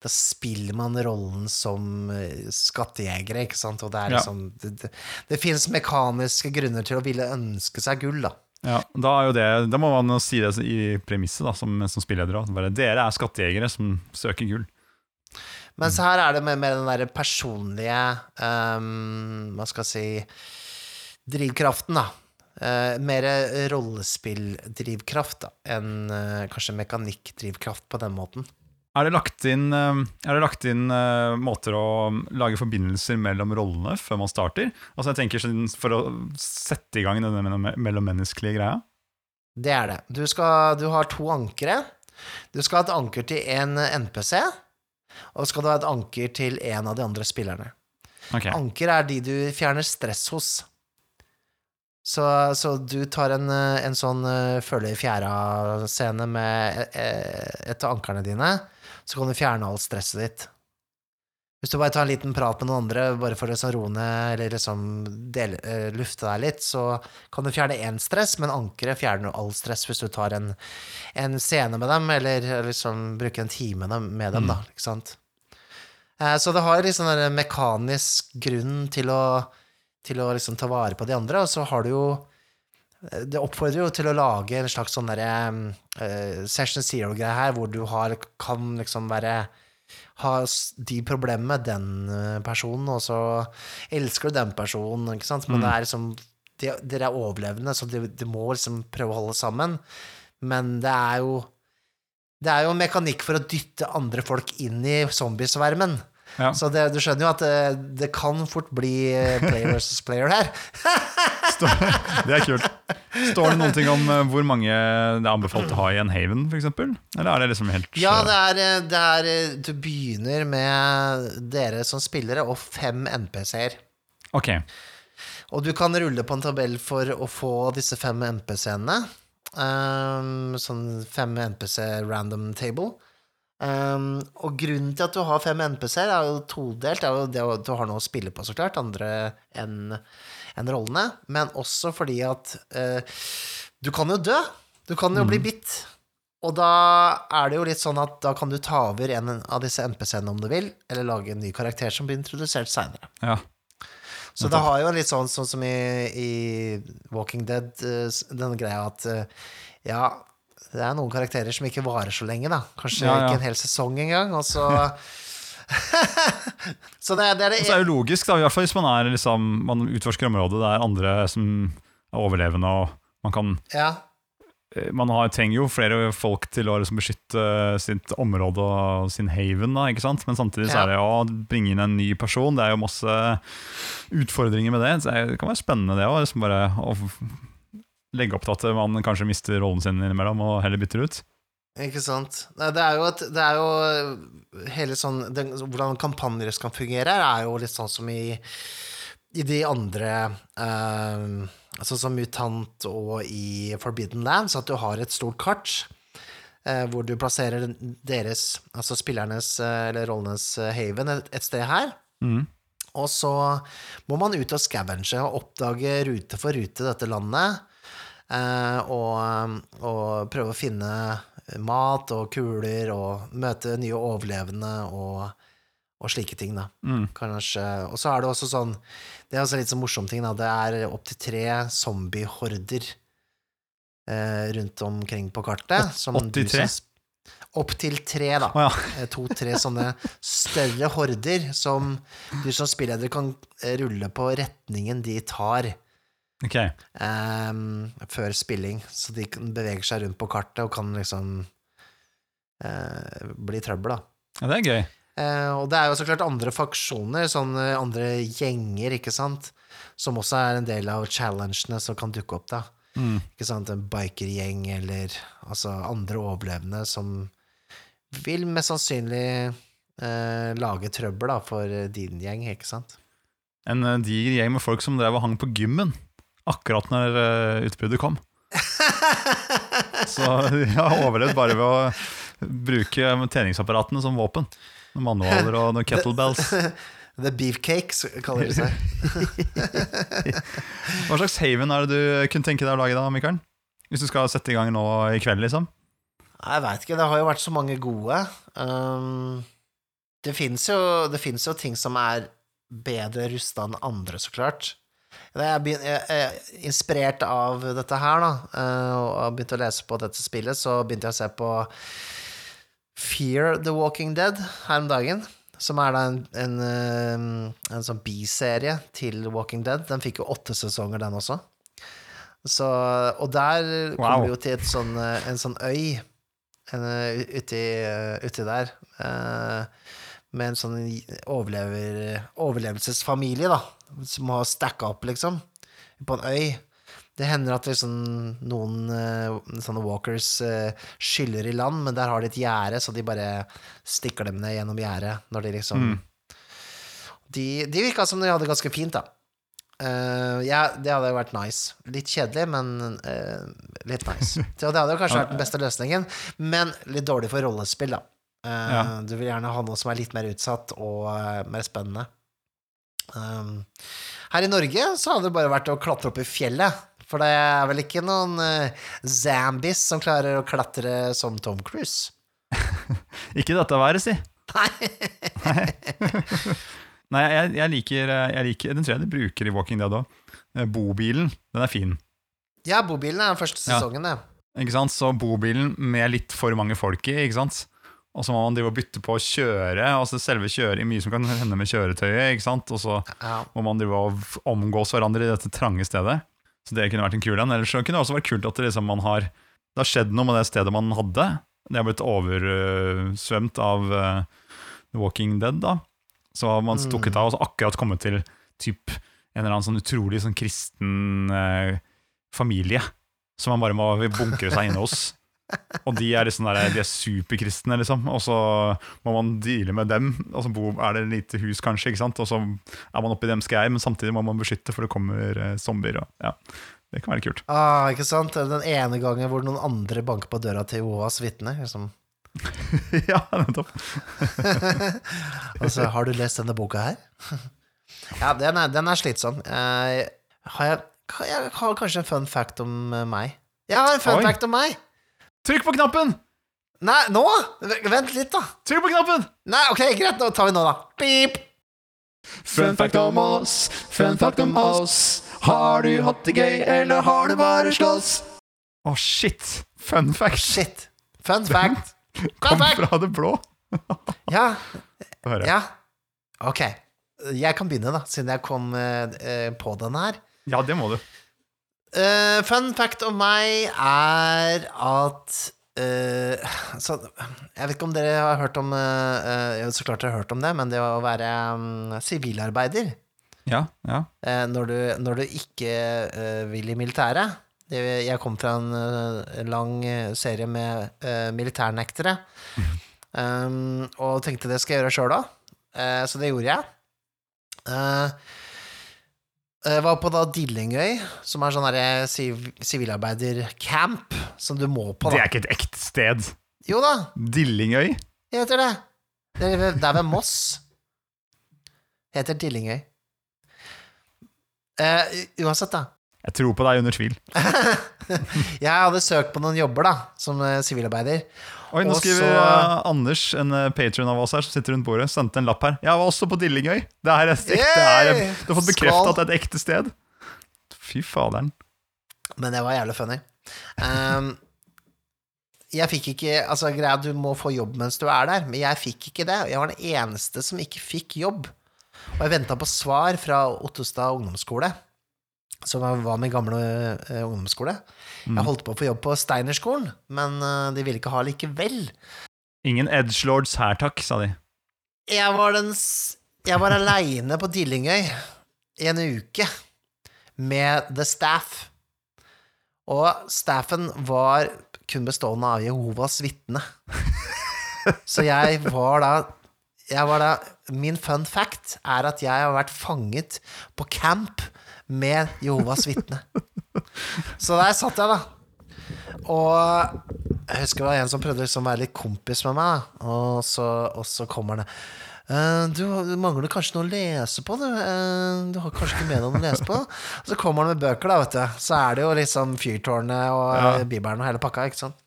Da spiller man rollen som eh, skattejegere, ikke sant, og det er Ja. liksom Det, det, det fins mekaniske grunner til å ville ønske seg gull, da. Ja, da, er jo det, da må man jo si det i premisset da, som, som spilleder. Bare, Dere er skattejegere som søker gull. Mens her er det mer, mer den derre personlige um, Hva skal jeg si Drivkraften, da. Uh, mer rollespilldrivkraft enn uh, kanskje mekanikkdrivkraft på den måten. Er det lagt inn, eh, det lagt inn uh, måter å lage forbindelser mellom rollene før man starter? Altså jeg tenker sånn, For å sette i gang denne mellommenneskelige greia? Det er det. Du, skal, du har to ankere. Du skal ha et anker til en NPC, og skal du ha et anker til en av de andre spillerne. Okay. Anker er de du fjerner stress hos. Så, så du tar en, en sånn eh, følge i fjæra-scene med et av ankerne dine, så kan du fjerne alt stresset ditt. Hvis du bare tar en liten prat med noen andre, bare for å liksom roe ned eller liksom dele, uh, lufte deg litt, så kan du fjerne én stress, men ankeret fjerner all stress hvis du tar en, en scene med dem, eller liksom bruker en time med dem, mm. da, ikke sant? Uh, Så det har liksom en mekanisk grunn til å, til å liksom ta vare på de andre, og så har du jo eh, Det oppfordrer jo til å lage en slags sånn derre uh, Session Zero-greie her, hvor du har, kan liksom være ha de problemene med den eh, personen, og så elsker du den personen, ikke sant? Men det er liksom de, Dere er overlevende, så de, de må liksom prøve å holde sammen. Men det er jo Det er jo en mekanikk for å dytte andre folk inn i zombiesvermen. Ja. Så det, du skjønner jo at det, det kan fort bli eh, player versus player her. Det er kult. Står det noen ting om eh, hvor mange det er anbefalt å ha i en haven, f.eks.? Eller er det liksom helt Ja, det er, eh, det er eh, Du begynner med dere som spillere og fem NPC-er. Ok. Og du kan rulle på en tabell for å få disse fem NPC-ene. Um, sånn fem NPC random table. Um, og grunnen til at du har fem NPC-er, er jo todelt. Er jo det at du har noe å spille på, så klart, andre enn en rollene. Men også fordi at uh, du kan jo dø. Du kan jo bli bitt. Og da er det jo litt sånn at da kan du ta over en av disse NPC-ene om du vil, eller lage en ny karakter som blir introdusert seinere. Ja. Så det har jo litt sånn, sånn som i, i Walking Dead, eh, denne greia at eh, ja, det er noen karakterer som ikke varer så lenge, da. Kanskje Ja, ja. ikke en hel sesong engang, og så Så det, det er det Og så er det logisk, da, i hvert fall hvis man, er, liksom, man utforsker området det er andre som er overlevende, og man kan Ja. eh, man har, trenger jo flere folk til å liksom beskytte sitt område og sin haven, da, ikke sant? men samtidig så Ja. er det å bringe inn en ny person. Det er jo masse utfordringer med det. Så det kan være spennende, det òg. Liksom bare å legge opp til at man kanskje mister rollen sin innimellom og heller bytter ut. Ikke sant. Det er jo, at det er jo hele sånn den, Hvordan kampanjer skal fungere, er jo litt sånn som i i de andre eh, Altså som Mutant og i Forbidden Lands, at du har et stort kart eh, hvor du plasserer deres, altså spillernes eh, eller rollenes haven et, et sted her. Mm. Og så må man ut og scavenge og oppdage rute for rute dette landet. Eh, og, og prøve å finne mat og kuler og møte nye overlevende og, og slike ting, da. Mm. Kanskje. Og så er det også sånn Det er også litt sånn morsom ting, da. Det er opptil tre zombiehorder eh, rundt omkring på kartet. som du 83? som- Opptil tre, da. Oh, ja. Eh, To-tre sånne større horder som du som spilleder kan eh, rulle på retningen de tar Ok. Um, før spilling, så de kan beveger seg rundt på kartet og kan liksom uh, bli trøbbel, da. Ja, det er gøy. Uh, og det er jo så klart andre faksjoner, sånn andre gjenger, ikke sant, som også er en del av challengene som kan dukke opp, da. Mm. Ikke sant, en bikergjeng eller altså andre overlevende som vil mest sannsynlig eh, lage trøbbel da, for din gjeng, ikke sant? En eh, diger gjeng med folk som drev og hang på gymmen akkurat når eh, utbruddet kom. Så de har overlevd bare ved å bruke treningsapparatene som våpen. Noen manualer og noen kettlebells. The Beefcakes kaller de seg. Hva slags haven er det du kunne tenke deg å lage da, Mikael? Hvis du skal sette i gang nå i kveld, liksom? Jeg veit ikke, det har jo vært så mange gode. Um, det fins jo, jo ting som er bedre rusta enn andre, så klart. Jeg, jeg, inspirert av dette her, da, eh, og begynte å lese på dette spillet, så begynte jeg å se på Fear the Walking Dead her om dagen. Som er da en, en, eh, en sånn biserie til Walking Dead. Den fikk jo åtte sesonger, den også. Så, og der Wow. kommer vi jo til sånn, eh, en sånn øy en, uti, uti der. eh, med en sånn overlever, overlevelsesfamilie, da, som har stacka opp, liksom, på en øy. Det hender at liksom noen eh, sånne walkers eh, skyller i land, men der har de et gjerde, så de bare stikker dem ned gjennom gjerdet når de liksom Mm. De, de virka som de hadde det ganske fint, da. Uh, ja, det hadde vært nice. Litt kjedelig, men uh, litt nice. Så det hadde kanskje vært den beste løsningen, men litt dårlig for rollespill, da. Eh, Ja. Du vil gjerne ha noe som er litt mer utsatt og eh, mer spennende. Um, her i Norge så hadde det bare vært å klatre opp i fjellet. For det er vel ikke noen uh, zombies som klarer å klatre som Tom Cruise? Ikke dette været, si. Nei. Nei, jeg, jeg, liker, eh, jeg liker Den tror jeg de bruker i Walking Dead òg. Bobilen, den er fin. Ja, bobilen er den første sesongen, det. Ikke sant? Så bobilen med litt for mange folk i, ikke sant? Og så må man drive og bytte på å kjøre. Altså selve kjøring, Mye som kan hende med kjøretøyet. ikke sant? Og så må man drive og omgås hverandre i dette trange stedet. Så det kunne vært en kul en. Ellers kunne det også vært kult at det, liksom, man har, det har skjedd noe med det stedet man hadde. Det har blitt oversvømt av uh, The Walking Dead. da. Så har man stukket av og så akkurat kommet til typ, en eller annen sånn utrolig sånn kristen uh, familie som man bare må bunkre seg inne hos. Og de er, liksom der, de er superkristne, liksom. Og så må man deale med dem. Og så bo, er det et lite hus, kanskje, ikke sant? og så er man oppi dems greier, men samtidig må man beskytte, for det kommer eh, zombier. Og, ja, det kan være kult. Ah, ikke sant? Den ene gangen hvor noen andre banker på døra til Jehovas vitner. Liksom. ja, nettopp. Altså, har du lest denne boka her? ja, den er, den er slitsom. Eh, har jeg, jeg har kanskje en fun fact om eh, meg. Jeg har en fun Oi. fact om meg! Trykk på knappen! Nei, nå! Vent litt, da. Trykk på knappen! Nei, ok, greit, nå tar vi nå, da. Beep! Fun fact om oss, fun fact om oss. Har du hatt det gøy, eller har du bare slåss? Å, shit! Fun fact Shit. Fun fact. kom Fun fact! fra det blå. Ja, ja. Ok. Jeg kan begynne, da, siden jeg kom eh, på den her. Ja, det må du. Eh, fun fact om meg er at uh, så, Jeg vet ikke om dere har hørt om uh, Så klart dere har hørt om det, men det å være mm, sivilarbeider Ja, ja. når, du, når du ikke vil i militæret det, Jeg kom fra en lang serie med militærnektere, um, og tenkte det skal jeg gjøre sjøl òg, så det gjorde jeg. Eh, Jeg var på da Dillingøy, som er sånn derre siv- sivilarbeidercamp som du må på, Det er ikke et ekte sted. Jo da, Dillingøy. heter det. Det er ved, det er ved Moss. Heter Dillingøy. Eh, uansett, da. Jeg tror på deg under tvil. Jeg hadde søkt på noen jobber, da, som eh, sivilarbeider. Oi, nå skriver eh, Anders, en patron av oss her, som sitter rundt bordet, sendte en lapp her. Jeg var også på Dillingøy. Det er et ekte, yeah! er, du har fått bekreftet at det er et ekte sted. Fy faderen. Men det var jævlig funny. Um, jeg fikk ikke Altså, greia, du må få jobb mens du er der, men jeg fikk ikke det. Jeg var den eneste som ikke fikk jobb. Og jeg venta på svar fra Ottestad ungdomsskole, som var min gamle uh, ungdomsskole. Jeg holdt på å få jobb på Steinerskolen, men uh, de ville ikke ha likevel. Ingen edgelords her, takk, sa de. Jeg var den Jeg var aleine på Dillingøy i en uke med The Staff. Og staffen var kun bestående av Jehovas vitne. Så jeg var da jeg var da, Min fun fact er at jeg har vært fanget på camp med Jehovas vitne. Så der satt jeg, da. Og jeg husker det var en som prøvde liksom å være litt kompis med meg. Og, så, og så kommer han «Eh, du, du mangler kanskje noe å lese på, du. Eh, du har kanskje ikke med noe å lese på? Og så kommer han med bøker, da, vet du. Så er det jo liksom Fyrtårnet og Ja. Bibelen og hele pakka, ikke sant.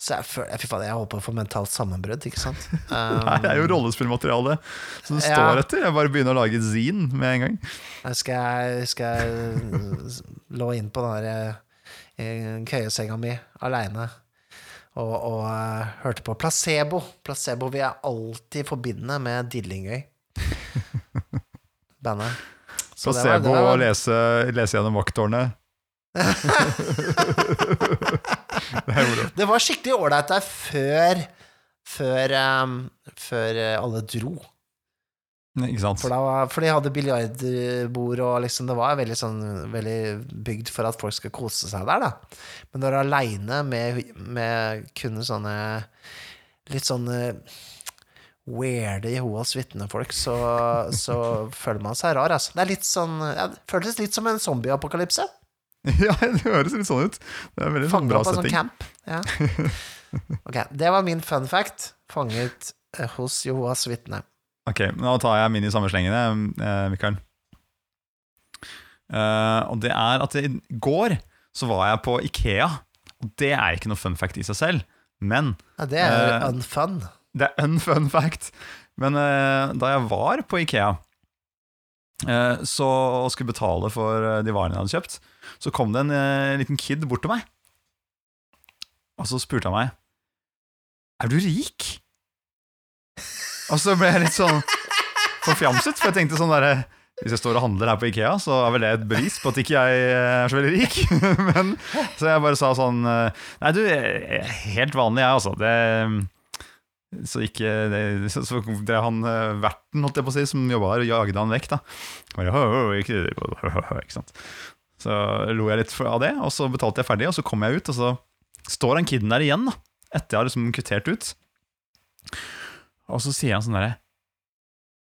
Så jeg føler Fy faen, jeg holdt på å få mentalt sammenbrudd, ikke sant. Um, Det er jo rollespillmateriale som det Ja. står etter. Jeg bare begynner å lage et zin med en gang. Skal jeg, skal jeg lå inn på den der eh, køyesenga mi aleine og, og uh, hørte på Placebo. Placebo vil jeg alltid forbinde med Dillingøy. Bandet. Så det var- Placebo det var- og lese, lese gjennom vakttårnet. det var skikkelig ålreit der før før, um, før eh, alle dro. Ikke sant? For, var, for de hadde biljardbord, og liksom, det var veldig, sånn, veldig bygd for at folk skal kose seg der. Da. Men når du er aleine med, med kun sånne litt sånne weirde Jehovas vitnefolk, så, så føler man seg rar. Altså. Det er litt sånn ja, Det føltes litt som en zombieapokalypse. Ja, det høres litt sånn ut. Det er veldig Fanget bra sånn setting. camp. Ja. Ok, det var min fun fact. Fanget eh, hos Jehovas vitne. Ok, nå tar jeg min i samme slengen, eh, Mikael. Eh, og det er at i går så var jeg på Ikea. Og det er ikke noe fun fact i seg selv, men Ja, det er uh, unfun. det er en fun fact. Men uh, da jeg var på Ikea uh, så, og skulle betale for de varene jeg hadde kjøpt, så kom det en eh, liten kid bort til meg. Og så spurte han meg Er du rik? Og så ble jeg litt sånn forfjamset, for jeg tenkte sånn derre hvis jeg står og handler her på Ikea, så er vel det et bevis på at ikke jeg er så veldig rik. Men, så jeg bare sa sånn eh, Nei, du, helt vanlig, jeg, altså. Det, så ikke det, så, så er han eh, verten, holdt jeg på å si, som jobba der, og jagde han vekk, da. Bare, «Hå, hå, ikke, ikke sant? Så lo jeg litt av det, og så betalte jeg ferdig, og så kom jeg ut, og så står han kiden der igjen, da. Etter jeg har liksom kvittert ut. Og så sier han sånn derre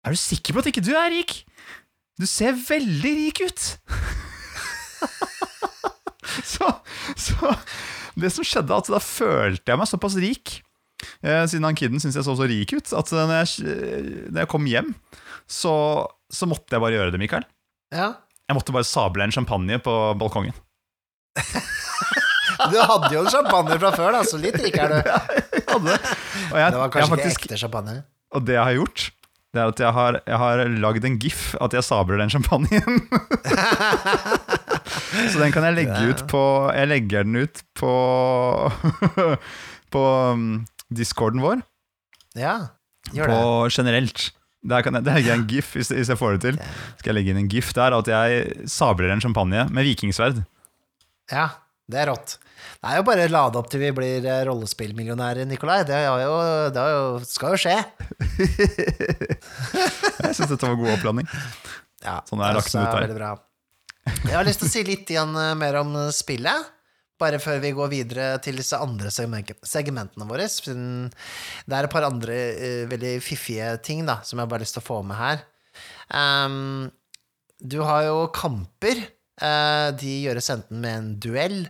Er du sikker på at ikke du er rik? Du ser veldig rik ut! så, så det som skjedde, at da følte jeg meg såpass rik, eh, siden han kiden syntes jeg så så rik ut, at når jeg, når jeg kom hjem, så, så måtte jeg bare gjøre det, Mikael. Ja. Jeg måtte bare sable en champagne på balkongen. Du hadde jo en champagne fra før, da, så litt rik er du. Det. Var kanskje faktisk, ikke ekte champagne. og det jeg har gjort, det er at jeg har, jeg har lagd en gif at jeg sabler den champagnen. Så den kan jeg legge Ja. ut på Jeg legger den ut på På um, discorden vår. Ja, gjør På det. generelt. Der kan jeg, der legger jeg en gif, hvis, hvis jeg får det til. Skal jeg legge inn en gif der at jeg sabler en champagne med vikingsverd. Ja, det er rått. Det er jo bare å lade opp til vi blir eh, rollespillmillionærer, Nikolai. Det, jo, det jo, skal jo skje. Jeg syns dette var god opplanding. Ja, Sånn er laksen ut der. Jeg har lyst til å si litt igjen eh, mer om eh, spillet. Bare før vi går videre til disse andre segmentene våre. siden Det er et par andre uh, veldig fiffige ting da, som jeg bare har lyst til å få med her. Um, du har jo kamper. Uh, de gjøres enten med en duell,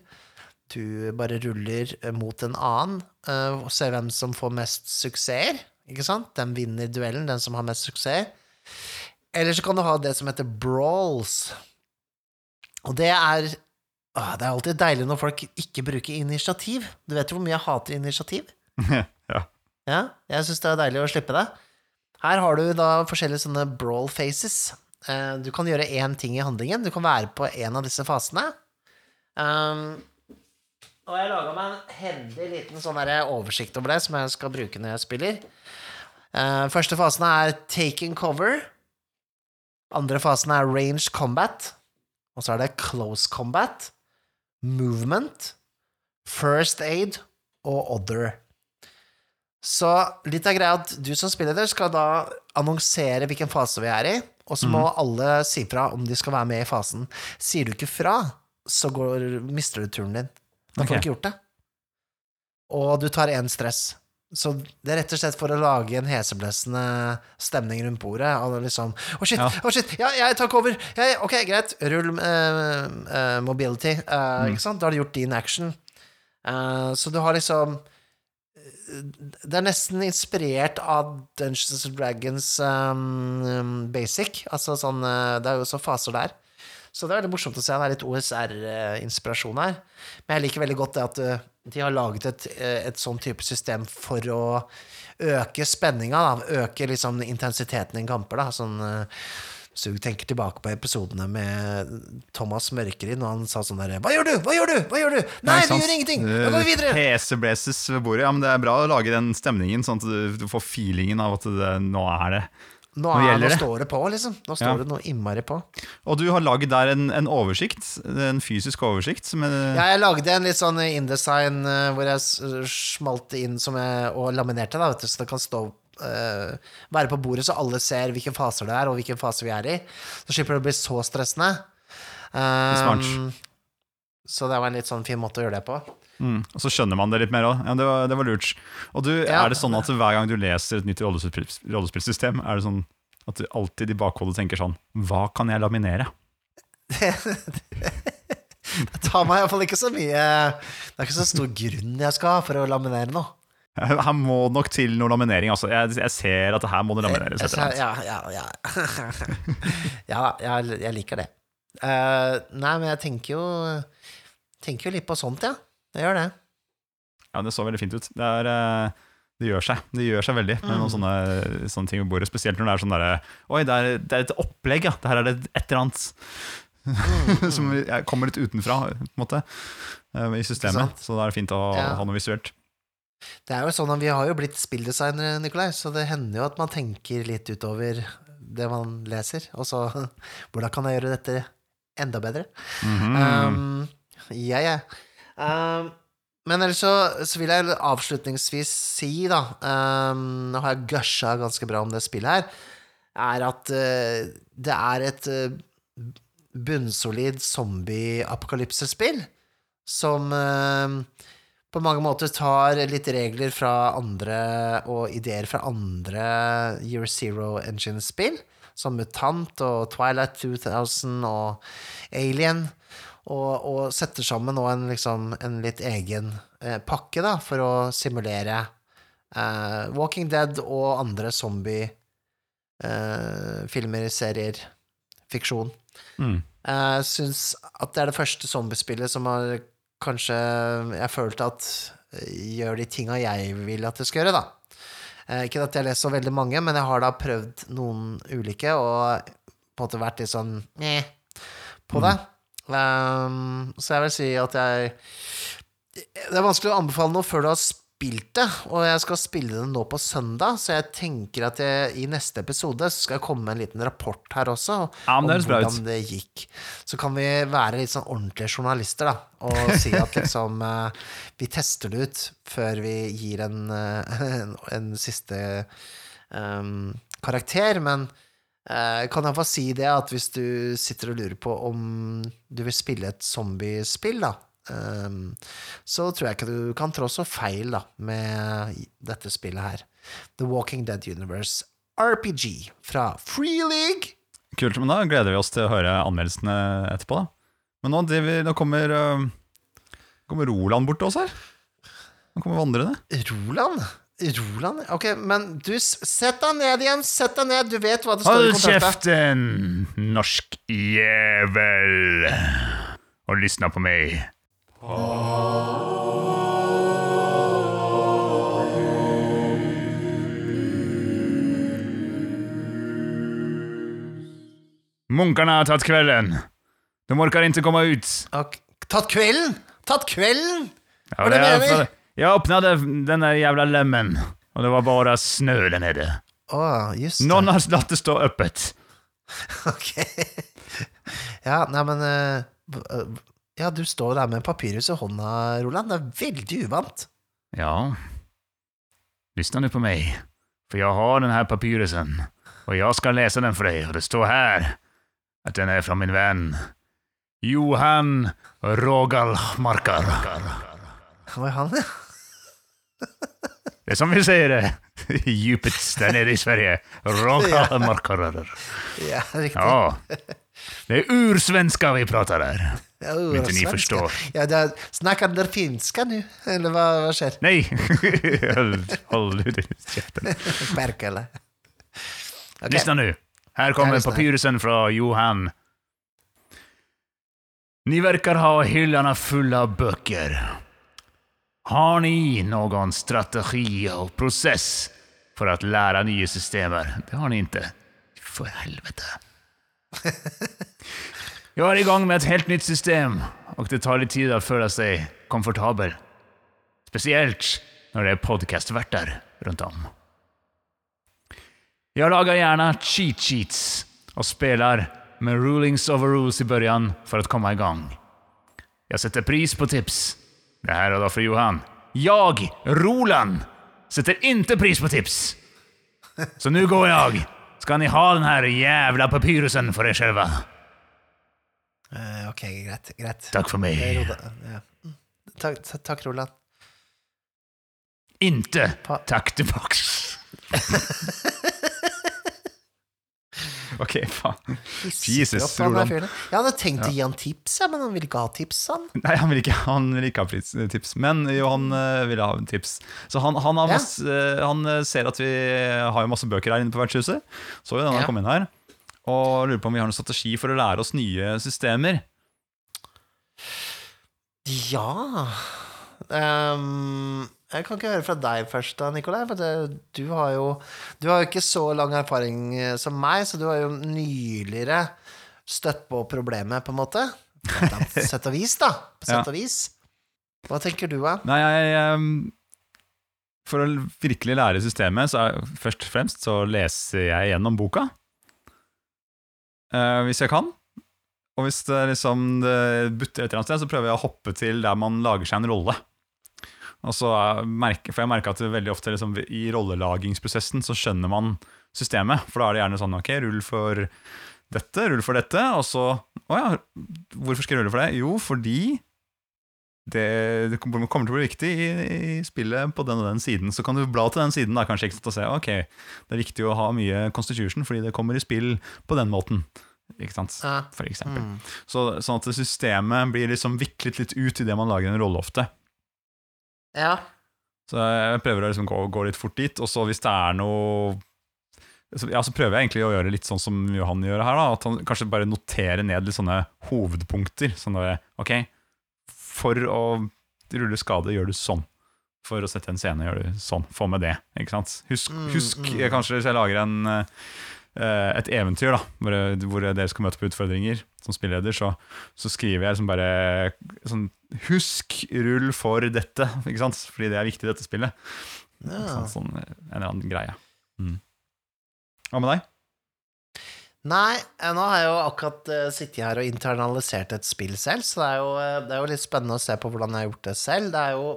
du bare ruller mot en annen uh, og ser hvem som får mest suksesser. Ikke sant? Den vinner duellen, den som har mest suksess. Eller så kan du ha det som heter brawls. Og det er Det er alltid deilig når folk ikke bruker initiativ. Du vet jo hvor mye jeg hater initiativ? ja. Ja, jeg syns det er deilig å slippe det. Her har du da forskjellige sånne brawl faces. Eh, Du kan gjøre én ting i handlingen. Du kan være på en av disse fasene. Um, og jeg laga meg en hendig liten sånn oversikt over det, som jeg skal bruke når jeg spiller. Uh, Første fasen er taking cover. Andre fasen er range combat. Og så er det close combat, movement, first aid og other. Så litt av greia at du som spilleder skal da annonsere hvilken fase vi er i, og så må alle si fra om de skal være med i fasen. Sier du ikke fra, så går, mister du turen din. Da får okay. du ikke gjort det. Og du tar én stress. Så det er rett og slett for å lage en heseblesende stemning rundt bordet. Og liksom Å, shit! Ja. oh shit! Ja, jeg tar cover! Jeg, ok, greit. Rull uh, uh, mobility. eh, Ikke sant? Da har du gjort din action. Så du har liksom det er nesten inspirert av Dungeons and Dragons um, basic. Altså sånn uh, Det er jo også faser der. Så det er veldig morsomt å se. Det er litt OSR-inspirasjon her. Men jeg liker veldig godt det at uh, de har laget et, uh, et sånn type system for å øke spenninga, da. Øke liksom intensiteten i kamper, da. Sånn uh, så du tenker tilbake på episodene med Thomas Mørkerid når han sa sånn derre Hva gjør du? Hva gjør du? Hva gjør du? Nei, vi gjør ingenting! Da går vi videre! Heseblazes ved bordet. Ja, men det er bra å lage den stemningen, sånn at du får feelingen av at det, nå er det. Nå, er, nå, nå det. står det på, liksom. Nå står Ja. det noe innmari på. Og du har laget der en, en oversikt, en fysisk oversikt. Ja, jeg lagde en litt sånn InDesign uh, hvor jeg s- smalt det inn som jeg, og laminerte, da, vet du, så det kan stå uh, Være på bordet så alle ser hvilke faser det er, og hvilken fase vi er i. Så slipper det å bli så stressende. Um, Smart. Så det var en litt sånn fin måte å gjøre det på. mm, og så skjønner man det litt mer òg. Ja, det, var- det var lurt. Og du, Ja. er det sånn at hver gang du leser et nytt rollespill, rollespillsystem, er det sånn at du alltid i bakhodet tenker sånn Hva kan jeg laminere? Det tar meg iallfall ikke så mye Det er ikke så stor grunn jeg skal ha for å laminere noe. Her må det nok til noe laminering. Altså. Jeg, jeg ser at det her må det lamineres. Ja, ja, ja. ja, jeg, jeg liker det. Uh, nei, men jeg tenker jo Tenker jo litt på sånt, ja. Det gjør det. Ja, det så veldig fint ut. Det, er, eh, det gjør seg Det gjør seg veldig med Mm. noen sånne, sånne ting ved bordet. Spesielt når det er sånn derre Oi, det er, det er et opplegg, ja. Det her er det et eller annet Mm. som kommer litt utenfra, på en måte, eh, i systemet. Så da er det fint å Ja. ha noe visuelt. Det er jo sånn at Vi har jo blitt spilldesignere, Nikolai, så det hender jo at man tenker litt utover det man leser. Og så Hvordan kan jeg gjøre dette enda bedre? Mhm. Um, ja, ja. Um, men ellers så, så vil jeg avslutningsvis si, da um, Nå har jeg gusha ganske bra om det spillet her, er at uh, det er et uh, bunnsolid zombie-apokalypsespill som uh, på mange måter tar litt regler fra andre og ideer fra andre Year Zero Engine-spill, som Mutant og Twilight 2000 og Alien, og, og setter sammen nå en, liksom, en litt egen eh, pakke da, for å simulere eh, Walking Dead og andre zombie-filmer, serier, fiksjon. Mm. Jeg syns at det er det første zombiespillet som har kanskje Jeg følte at eh, gjør de tinga jeg vil at det skal gjøre, da. Eh, Ikke at jeg har lest så veldig mange, men jeg har da prøvd noen ulike, og på en måte vært litt sånn eh, på det. Um, så jeg vil si at jeg Det er vanskelig å anbefale noe før du har spilt det, og jeg skal spille det nå på søndag, så jeg tenker at jeg, i neste episode så skal jeg komme med en liten rapport her også, Ja, om det hvordan det gikk. Så kan vi være litt sånn ordentlige journalister, da, og si at liksom eh, vi tester det ut før vi gir en, eh, en, en siste um, karakter, men eh, jeg kan iallfall si det at hvis du sitter og lurer på om du vil spille et zombiespill, da, um, så tror jeg ikke du kan trå så feil da, med dette spillet her. The Walking Dead Universe RPG fra Free League. Kult, men da gleder vi oss til å høre anmeldelsene etterpå. da. Men nå, driver, nå kommer, øh, kommer Roland bort til oss her. Nå kommer vandrende. Roland? Roland? Ok, men du, sett deg ned igjen. Sett deg ned. Du vet hva det står i Hold kontrakten. kjeften, norsk jævel, og lyssna på meg. Munkene har tatt kvelden. De orker ikke komme ut. Ok, Tatt kvelden? Tatt kvelden? Ja, det er det dig? för- Jag öppnade den där jävla lämmen och det var bara snö där nere. Å, just det. Någon har latt det stå öppet. Ok. Ja, nei, men eh, Ja, du står der med papyrus i hånda, Roland. Det er veldig uvant. Ja, lyssna nu på meg, for jeg har den här papyrusen og jeg skal lese den for deg, og det står her at den er fra min venn Johan Rogalmarkar. Hva er han, ja? Det er som vi sier i djupet där nede i Sverige. Rogalmarkar. Ja, riktig. Ja, det er ursvenska vi pratar der. Ja, inte ni förstår. Ja, det snakker dere finska nå? Eller hva, hva skjer? Nej, håll, ut käften. Perkele. Okay. Lyssna nu. Här kommer papyrusen från Johan. Ni verkar ha hyllene fulla av böcker. Har ni noen strategi og prosess for å lære nye systemer? Det har ni ikke. For helvete. Jeg er i gang med et helt nytt system og det tar litt tid å føle seg komfortabel. Speciellt når det er podkastverter rundt om. Jeg lagar gjerne cheat sheets og spiller med rulings over rules i børjan for å komme i gang. Jeg setter pris på tips. Det här är då för Johan. Jag, Roland, sätter inte pris på tips. Så nu går jag. Ska ni ha den här jävla papyrusen för er själva? Eh, ok, greit. greit. Tack för Jeg mig. ja. Mm. Takk, takk, Roland. Inte Pa- tack tillbaks. faen. Jesus, Opp, han Jeg hadde tenkt å gi han tips, men han ville ikke ha tips, han. Nei, han vil ikke, han vil ikke ha tips, men jo, han eh, ville ha tips. Så han, han, masse, eh, han eh, ser at vi har jo masse bøker her inne på vertshuset. Så jo den Ja. kom inn her. Og lurer på om vi har noen strategi for å lære oss nye systemer. Ja Ehm, Jeg kan ikke høre fra deg først, da, Nikolai. For det, du har jo Du har jo ikke så lang erfaring eh, som meg, så du har jo nyligere støtt på problemet, på en måte. På sett og vis, da. På Ja. sett og vis. Hva tenker du, da? Nei, jeg, For å virkelig lære systemet, så er først og fremst så leser jeg gjennom boka. Eh, hvis jeg kan. Og hvis det liksom det butter et eller annet sted, så prøver jeg å hoppe til der man lager seg en rolle. Og så er- merker, For jeg merker at veldig ofte liksom, i rollelagingsprosessen så skjønner man systemet. For da er det gjerne sånn ok, rull for dette, rull for dette, og så Å ja, hvorfor skal jeg rulle for det? Jo, fordi det, det kommer til å bli viktig i, i spillet på den og den siden. Så kan du bla til den siden da, kanskje ikke sant, og se ok, det er viktig å ha mye constitution fordi det kommer i spill på den måten. Ikke sant? For eksempel. Mm. Så, sånn at systemet blir liksom viklet litt ut i det man lager en rolle ofte. Ja. Så jeg prøver å liksom gå, gå litt fort dit, og så hvis det er noe så, ja, så prøver jeg egentlig å gjøre litt sånn som Johan gjør her. da At han kanskje bare noterer ned litt sånne hovedpunkter. Sånn der, ok, For å rulle skade gjør du sånn. For å sette en scene gjør du sånn. Få med det. ikke sant? Husk, Mm, husk mm. kanskje hvis jeg lager en eh, et eventyr da hvor, hvor dere skal møte på utfordringer som spilleder, så, så skriver jeg liksom bare sånn Husk rull for dette, ikke sant? fordi det er viktig i dette spillet. Ja. Sånn, sånn, en eller annen greie. Mm. Hva med deg? Nei, eh, nå har jeg jo akkurat uh, sittet her og internalisert et spill selv, så det er, jo, eh, det er jo litt spennende å se på hvordan jeg har gjort det selv. Det er jo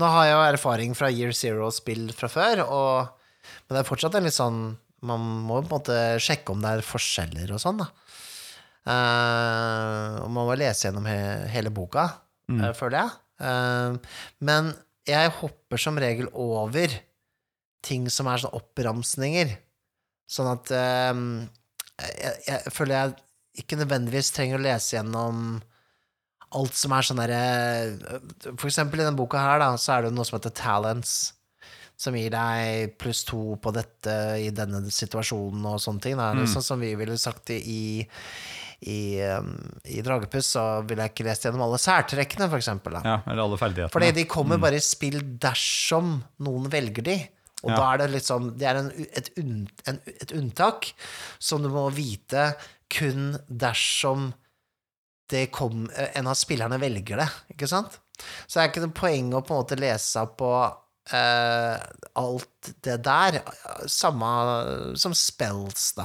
Nå har jeg jo erfaring fra Year Zero-spill fra før, og, men det er fortsatt en litt sånn Man må på en måte sjekke om det er forskjeller og sånn, da. Og man må lese gjennom he hele boka, Mm. uh, føler jeg. Uh, men jeg hopper som regel over ting som er sånn oppramsninger. Sånn at jeg, jeg føler jeg ikke nødvendigvis trenger å lese gjennom alt som er sånn derre For eksempel i denne boka her, da, så er det noe som heter talents. Som gir deg pluss to på dette i denne situasjonen og sånne ting. Da. Sånn som vi ville sagt det i i, um, i Dragepuss så ville jeg ikke lest gjennom alle særtrekkene, for eksempel. Da. Ja, eller alle ferdighetene. Fordi de kommer bare i spill dersom noen velger de. Og Ja. da er det litt sånn Det er en, et, unn, en, et unntak som du må vite kun dersom det kom, en av spillerne velger det, ikke sant? Så det er ikke noe poeng å på en måte lese seg på Uh, alt det der. Samme som spells, da.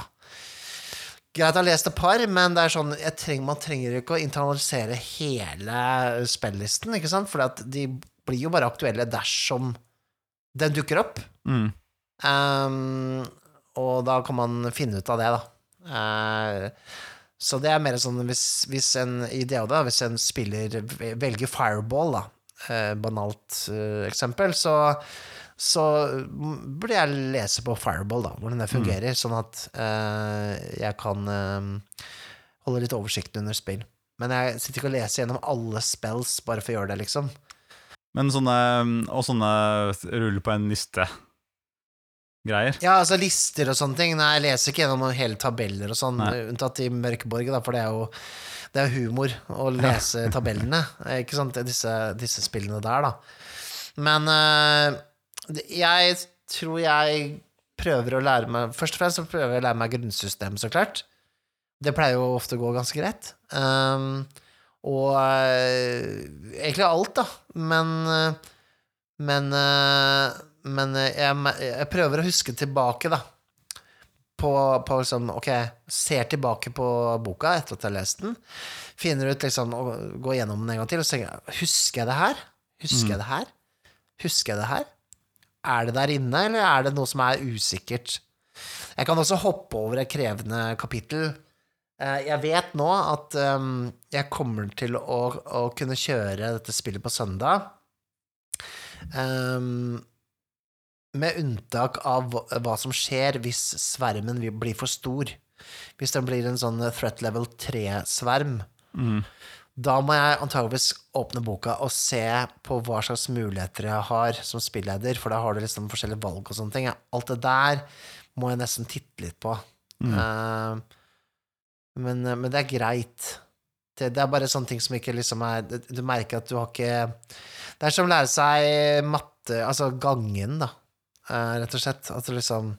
Greit å ha lest et par, men det er sånn, jeg trenger, man trenger ikke å internalisere hele spillisten, ikke sant? For de blir jo bare aktuelle dersom den dukker opp. Mm. Um, og da kan man finne ut av det, da. Uh, så det er mer sånn hvis, hvis en i da, hvis en spiller velger fireball, da, uh, banalt uh, eksempel, så så burde jeg lese på Fireball, da, hvordan det fungerer, sånn at uh, jeg kan uh, holde litt oversikt under spill. Men jeg sitter ikke og leser gjennom alle spells bare for å gjøre det, liksom. Men sånne, og sånne rull på en liste greier. Ja, altså lister og sånne ting. Nei, jeg leser ikke gjennom hele tabeller og sånn, unntatt i Mørkeborg, da, for det er jo det er humor å lese tabellene, ikke sant, disse, disse spillene der, da. Men eh, jeg tror jeg prøver å lære meg Først og fremst så prøver jeg å lære meg grunnsystemet, så klart. Det pleier jo ofte å gå ganske greit. Um, og uh, egentlig alt, da. Men uh, Men, uh, men jeg, jeg prøver å huske tilbake, da. På, på liksom Ok, ser tilbake på boka etter at jeg har lest den. Finner ut liksom Går gjennom den en gang til og så tenker jeg Husker jeg det her? Husker jeg det her? Husker jeg det her? Er det der inne, eller er det noe som er usikkert? Jeg kan også hoppe over et krevende kapittel. Eh, Jeg vet nå at um, jeg kommer til å, å kunne kjøre dette spillet på søndag. Um, med unntak av hva som skjer hvis svermen blir for stor. Hvis den blir en sånn threat level 3-sverm. Mm. Da må jeg antageligvis åpne boka og se på hva slags muligheter jeg har som spilleder, for da har du liksom forskjellige valg og sånne ting. Alt det der må jeg nesten titte litt på. Eh, men, men det er greit. Det, det er bare sånne ting som ikke liksom er Du merker at du har ikke Det er som å lære seg matte, altså gangen, da, uh, rett og slett. At du liksom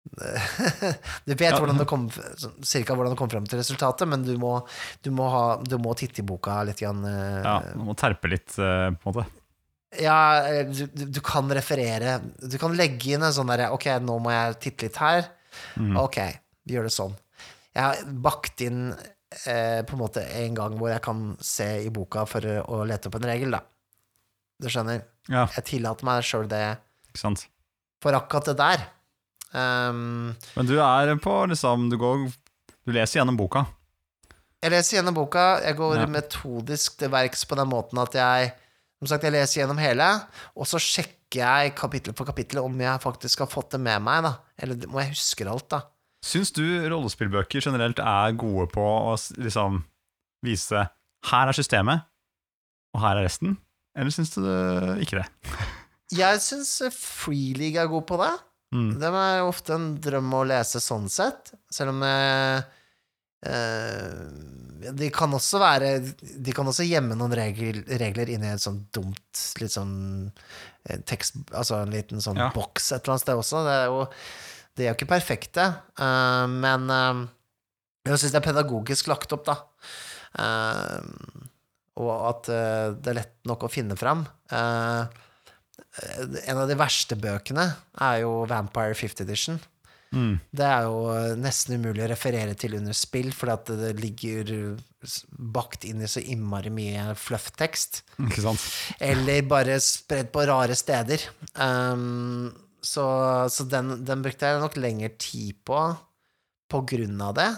Du vet hvordan det kom, sånn cirka hvordan det kom frem til resultatet, men du må, du må, ha, du må titte i boka litt. Grann, eh, Ja, du må terpe litt, eh, på en måte. ja, eh, du, du kan referere Du kan legge inn en sånn derre Ok, nå må jeg titte litt her. Mm. Ok, vi gjør det sånn. Jeg har bakt inn eh, på en måte en gang hvor jeg kan se i boka for å lete opp en regel, da. Du skjønner? Ja, Jeg tillater meg sjøl det for akkurat det der. Um, Men du er på liksom Du går Du leser gjennom boka. Jeg leser gjennom boka. Jeg går Ja. metodisk til verks på den måten at jeg Som sagt, jeg leser gjennom hele, og så sjekker jeg kapittel for kapittel om jeg faktisk har fått det med meg, da. Eller må jeg huske alt, da. Syns du rollespillbøker generelt er gode på å liksom vise her er systemet, og her er resten? Eller syns du ikke det? Jeg syns Free League er god på det. Mm. Det er ofte en drøm å lese sånn sett, selv om jeg Uh, De kan også være De kan også gjemme noen regler, regler inni et sånt dumt litt sånn eh, tekst Altså en liten sånn Ja. boks et eller annet sted også. Det er jo De er jo ikke perfekte, uh, men uh, jeg syns det er pedagogisk lagt opp, da. Eh, og at eh, det er lett nok å finne fram. Eh, en av de verste bøkene er jo Vampire 5th Edition. Mm. Det er jo nesten umulig å referere til under spill, fordi det ligger bakt inn i så innmari mye fluff-tekst. Eller bare spredd på rare steder. Um, så så den, den brukte jeg nok lengre tid på på grunn av det.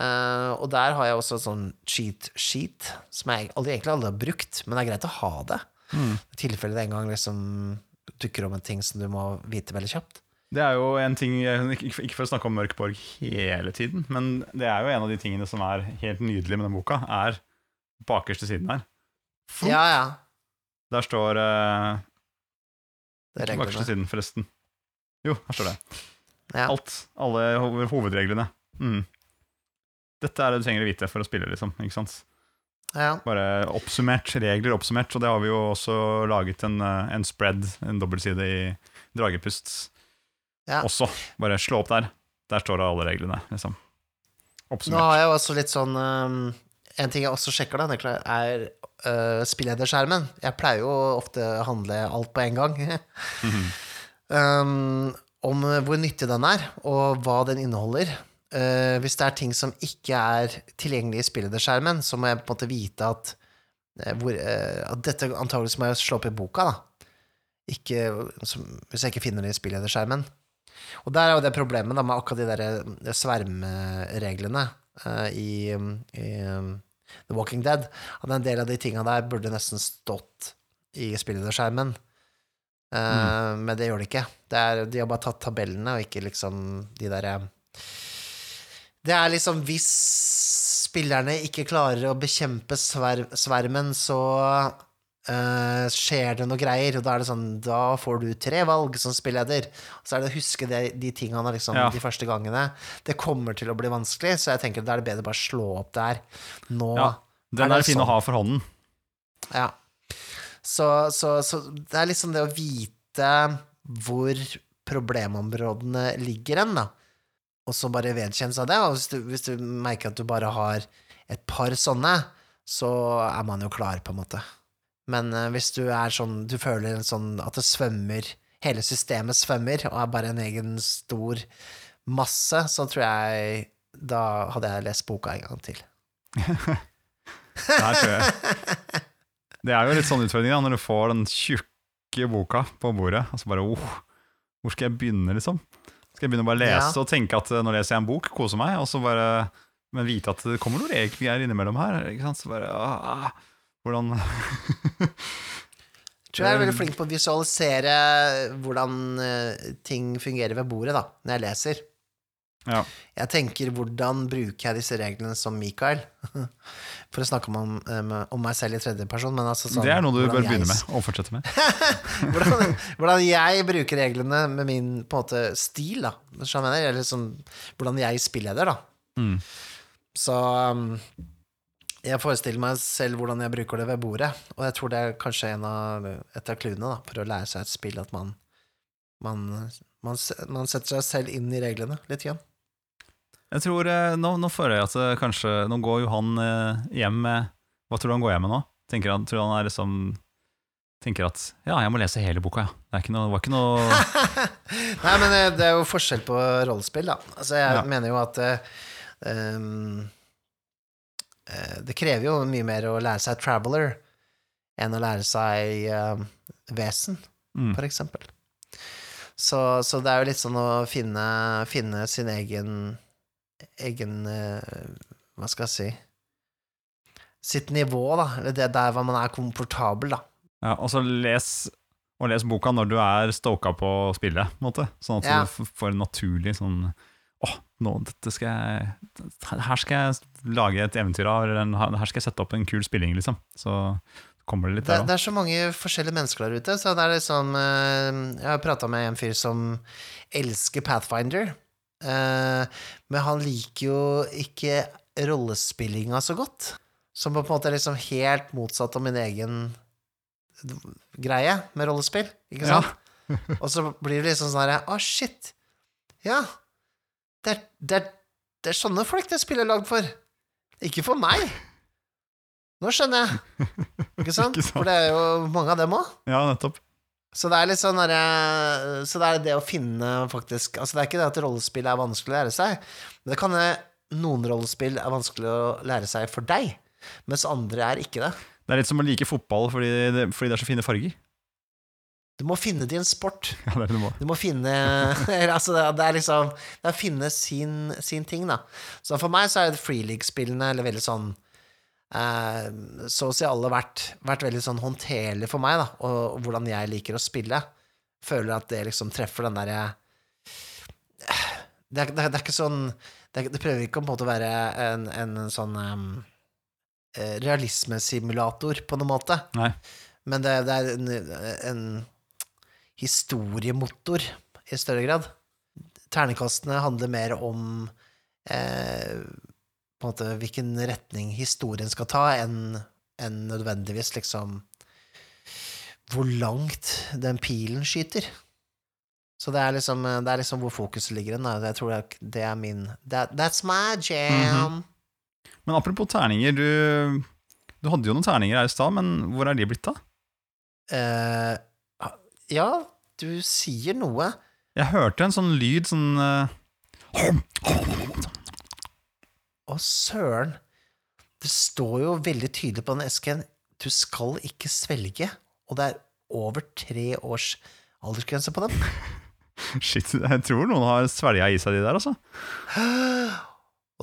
Uh, og der har jeg også sånn cheat sheet, som jeg aldri, egentlig aldri har brukt, men det er greit å ha det. Mm. I tilfelle det en gang liksom dukker om en ting som du må vite veldig kjapt. Det er jo en ting Ikke for å snakke om Mørkborg hele tiden, men det er jo en av de tingene som er helt nydelig med den boka, er bakerste siden her. Flunk. Ja, ja. Der står uh, Det er Ikke bakerste siden, forresten. Jo, her står det. Ja. Alt. Alle hovedreglene. Mm. Dette er det du trenger å vite for å spille, liksom. Ikke sant? Ja. Bare oppsummert, regler oppsummert. Og det har vi jo også laget en, eh, en spread, en dobbeltside i Dragepust Ja. også. Bare slå opp der. Der står det alle reglene, liksom. Nå har jeg jo også litt sånn um, En ting jeg også sjekker, da, er uh, spillederskjermen. Jeg pleier jo ofte å handle alt på en gang. Um, om hvor nyttig den er, og hva den inneholder. Uh, hvis det er ting som ikke er tilgjengelig i spillederskjermen, så må jeg på en måte vite at, uh, hvor, uh, at dette antakeligvis må jeg slå opp i boka, da. Ikke, som, hvis jeg ikke finner det i spillederskjermen. Og der er jo det problemet da, med akkurat de der svermereglene eh, i, i The Walking Dead. At en del av de tinga der burde nesten stått i spillederskjermen. Eh, Men det gjør det ikke. Det er, de har bare tatt tabellene, og ikke liksom de derre Det er liksom hvis spillerne ikke klarer å bekjempe sver svermen, så uh, skjer det noe greier, og da er det sånn Da får du tre valg som spilleder. Og så er det å huske det, de tingene liksom, Ja. de første gangene. Det kommer til å bli vanskelig, så jeg tenker da er det bedre bare å slå opp der. Nå Ja, Den er er fin sånn? å ha for hånden. ja. Så, så, så det er liksom det å vite hvor problemområdene ligger hen, da. Og så bare vedkjenne seg det. Og hvis du, hvis du merker at du bare har et par sånne, så er man jo klar, på en måte. Men uh, hvis du er sånn Du føler en sånn at det svømmer Hele systemet svømmer, og er bare en egen stor masse, så tror jeg Da hadde jeg lest boka en gang til. Det tror jeg. Det er jo litt sånn utfordring da, når du får den tjukke boka på bordet, og så bare oh, Hvor skal jeg begynne, liksom? Skal jeg begynne å bare lese Ja. og tenke at eh, nå leser jeg en bok, kose meg, og så bare Men vite at det kommer noen regler innimellom her. Ikke sant? Så bare ah, Hvordan tror jeg er veldig flink på å visualisere hvordan eh, ting fungerer ved bordet, da, når jeg leser. Ja. Jeg tenker hvordan bruker jeg disse reglene som Mikael? For å snakke om, om, om meg selv i tredje person, men altså sånn Det er noe du bør begynne med og fortsette med. hvordan, hvordan jeg bruker reglene med min på en måte stil, da. Jeg mener? Eller sånn, hvordan jeg spilleder, da. Mm. Så um, jeg forestiller meg selv hvordan jeg bruker det ved bordet, og jeg tror det er kanskje en av, et av clouene for å lære seg et spill, at man, man, man, man setter seg selv inn i reglene litt. Igjen. Jeg tror, eh, nå, nå føler jeg at eh, kanskje Nå går jo han eh, hjem med Hva tror du han går hjem med nå? Tenker han, tror han er liksom Tenker at ja, jeg må lese hele boka, ja. Det er ikke noe, var ikke noe Nei, men det er jo forskjell på rollespill, da. Altså, jeg Ja. mener jo at um, Det krever jo mye mer å lære seg Traveler enn å lære seg eh, Vesen, mm. for eksempel. Så, så det er jo litt sånn å finne, finne sin egen egen eh, Hva skal jeg si Sitt nivå, da. Eller det der hvor man er komfortabel, da. Ja, og så les, og les boka når du er stoka på spillet, på en måte. Sånn at Ja. du får en naturlig sånn Åh, nå, dette skal jeg Her skal jeg lage et eventyr av, eller her skal jeg sette opp en kul spilling, liksom. Så kommer det litt Det, der det er så mange forskjellige mennesker der ute. Så det er liksom eh, Jeg har prata med en fyr som elsker Pathfinder. Eh, men han liker jo ikke rollespillinga så godt. Som på en måte er liksom helt motsatt av min egen greie med rollespill. Ikke Ja. sant? Og så blir det liksom sånn herre Å, shit. Ja. Det er, det, er, det er sånne folk det spillet er lagd for. Ikke for meg. Nå skjønner jeg. Ikke sant? Ikke sant? For det er jo mange av dem òg. Ja, nettopp. Så det er litt sånn derre Så det er det å finne faktisk Altså, det er ikke det at rollespill er vanskelig å lære seg, men det kan noen rollespill er vanskelig å lære seg for deg, mens andre er ikke det. Det er litt som å like fotball fordi det, fordi det er så fine farger. Du må finne din sport. Ja, det er det du må. Du må finne altså, det, er liksom Det er å finne sin, sin ting, da. Så for meg så er det freeleague-spillene eller veldig sånn Så å si alle vært, vært veldig sånn håndterlig for meg, da, og, og hvordan jeg liker å spille. Føler at det liksom treffer den derre det det, det er ikke sånn Det, det prøver ikke å på en måte være en, en sånn um, eh, realismesimulator, på noen måte. Nei. Men det, det er en, en historiemotor i større grad. Ternekastene handler mer om eh, på en måte hvilken retning historien skal ta, enn en nødvendigvis liksom hvor langt den pilen skyter. Så det er liksom, det er liksom hvor fokuset ligger hen. Jeg tror det er, min that, That's my jam. Men apropos terninger, du, du hadde jo noen terninger her i stad, men hvor er de blitt av? Uh, ja, du sier noe. Jeg hørte en sånn lyd sånn eh, Å, søren. Det står jo veldig tydelig på den esken du skal ikke svelge, og det er over tre års aldersgrense på dem. Shit, jeg tror noen har svelga i seg de der, altså.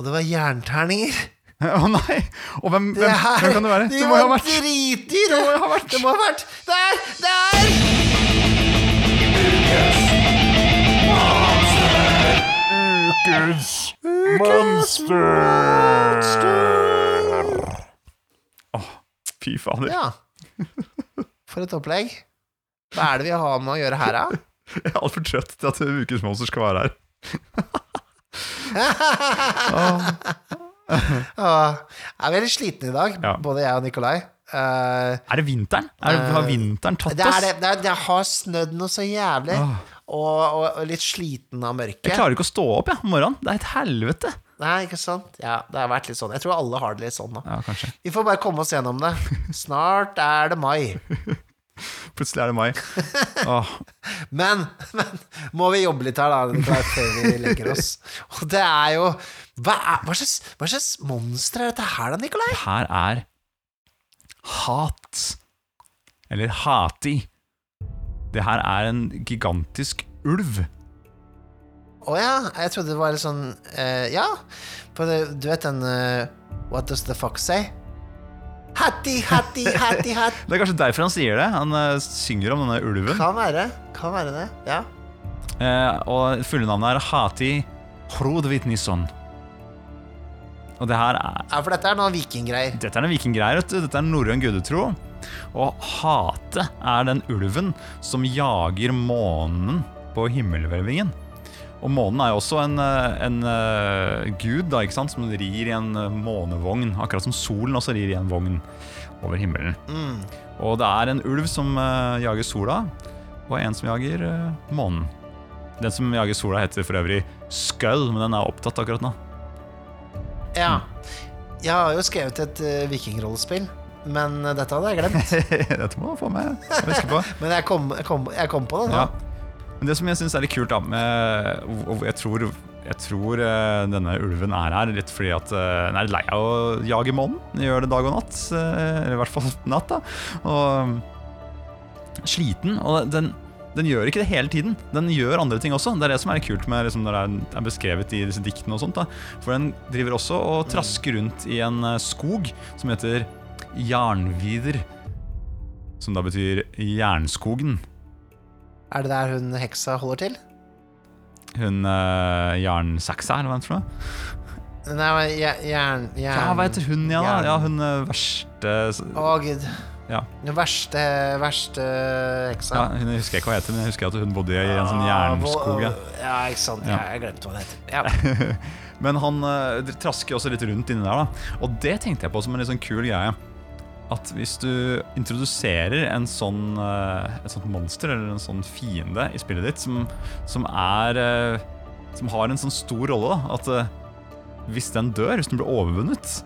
Og det var jernterninger. Å nei! Og hvem, Det hvem, her hvem kan det være? De Det må jo ha vært dritdyre! Det må ha vært Det må ha vært Der! Der! Fy fader. Ja. For et opplegg. Hva er det vi har med å gjøre her, da? Jeg er altfor trøtt til at Ukens monster skal være her. Åh, Jeg er veldig sliten i dag, Ja. både jeg og Nikolai. Uh, Er det vinteren? Er det, har vinteren tatt oss? det, det, det har snødd noe så jævlig, Åh. Og, og, litt sliten av mørket. Jeg klarer ikke å stå opp jeg, om morgenen. Det er et helvete. Nei, ikke sant? Ja, det har vært litt sånn. Jeg tror alle har det litt sånn nå. Ja, kanskje. Vi får bare komme oss gjennom det. Snart er det mai. Plutselig er det mai. Åh, Men, men må vi jobbe litt her, da, før vi legger oss. Og det er jo Hva, er, hva, slags, hva slags monster er dette her, da, Nikolai? det her er hat. Eller hati. Det her er en gigantisk ulv. Å ja, jeg trodde det var litt sånn uh, Ja, for det, du vet den uh, What does the fox say? Hatti, hatti, hatti, hatt. Det er kanskje derfor han sier det. Han uh, synger om denne ulven. Kan være. Kan være det. Ja. Og fulle navnet er Hati Hrodvitnisson. Og det her er ja, for dette er noen vikinggreier. Dette er noen vikinggreier, vet du. Dette er norrøn gudetro. Og hate er den ulven som jager månen på himmelhvelvingen. Og månen er jo også en, eh, en eh, gud da, ikke sant? som rir i en eh, månevogn. Akkurat som solen også rir i en vogn over himmelen. Mm. Og det er en ulv som uh, jager sola, og en som jager uh, månen. Den som jager sola, heter for øvrig Skull, men den er opptatt akkurat nå. Ja. Jeg har jo skrevet et uh, vikingrollespill, men dette hadde jeg glemt. Dette må du få med. Men jeg kom, jeg kom, jeg kom på det nå. Ja. Men det som jeg syns er litt kult, da med, Jeg tror, jeg tror eh, denne ulven er her litt fordi at eh, den er lei av å jage månen. Gjør det dag og natt. eh, Eller i hvert fall natt, da. Og sliten. Og den, den gjør ikke det hele tiden. Den gjør andre ting også. Det er det som er kult med liksom, når det er, beskrevet i disse diktene. og sånt da. For den driver også og trasker rundt i en skog som heter Jarnvider. Som da betyr jernskogen. Er det der hun heksa holder til? Hun uh, jernsaksa, eller hva heter det? Nei, men jern... jern Ja, hva heter hun igjen, da? Ja, hun eh, verste Å, gud. Ja. Den verste, verste heksa. ja, Hun husker ikke hva heter, men jeg husker at hun bodde i en sånn jernskog. Ja. Ja, ikke sant. Ja. Ja, jeg glemte hva det heter. Ja. Men han uh, trasker også litt rundt inni der, da. Og det tenkte jeg på som en litt sånn kul greie. At hvis du introduserer en sånn, eh, et sånt monster eller en sånn fiende i spillet ditt som, som er eh, Som har en sånn stor rolle, da, at eh, hvis den dør, hvis den blir overvunnet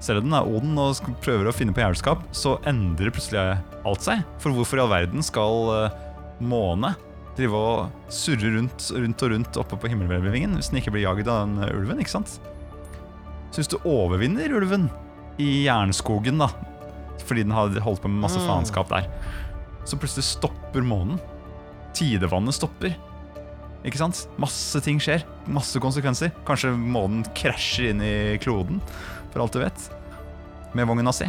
selv om den er Oden og prøver å finne på jævelskap, så endrer plutselig alt seg. For hvorfor i all verden skal måne drive og surre rundt, rundt og rundt oppe på himmelhvelvingen hvis den ikke blir jagd av den ulven? ikke sant? Så hvis du overvinner ulven i jernskogen, da, fordi den hadde holdt på med masse Mm. faenskap der, så plutselig stopper månen. Tidevannet stopper. Ikke sant? Masse ting skjer. Masse konsekvenser. Kanskje månen krasjer inn i kloden, for alt du vet. Med vogna si.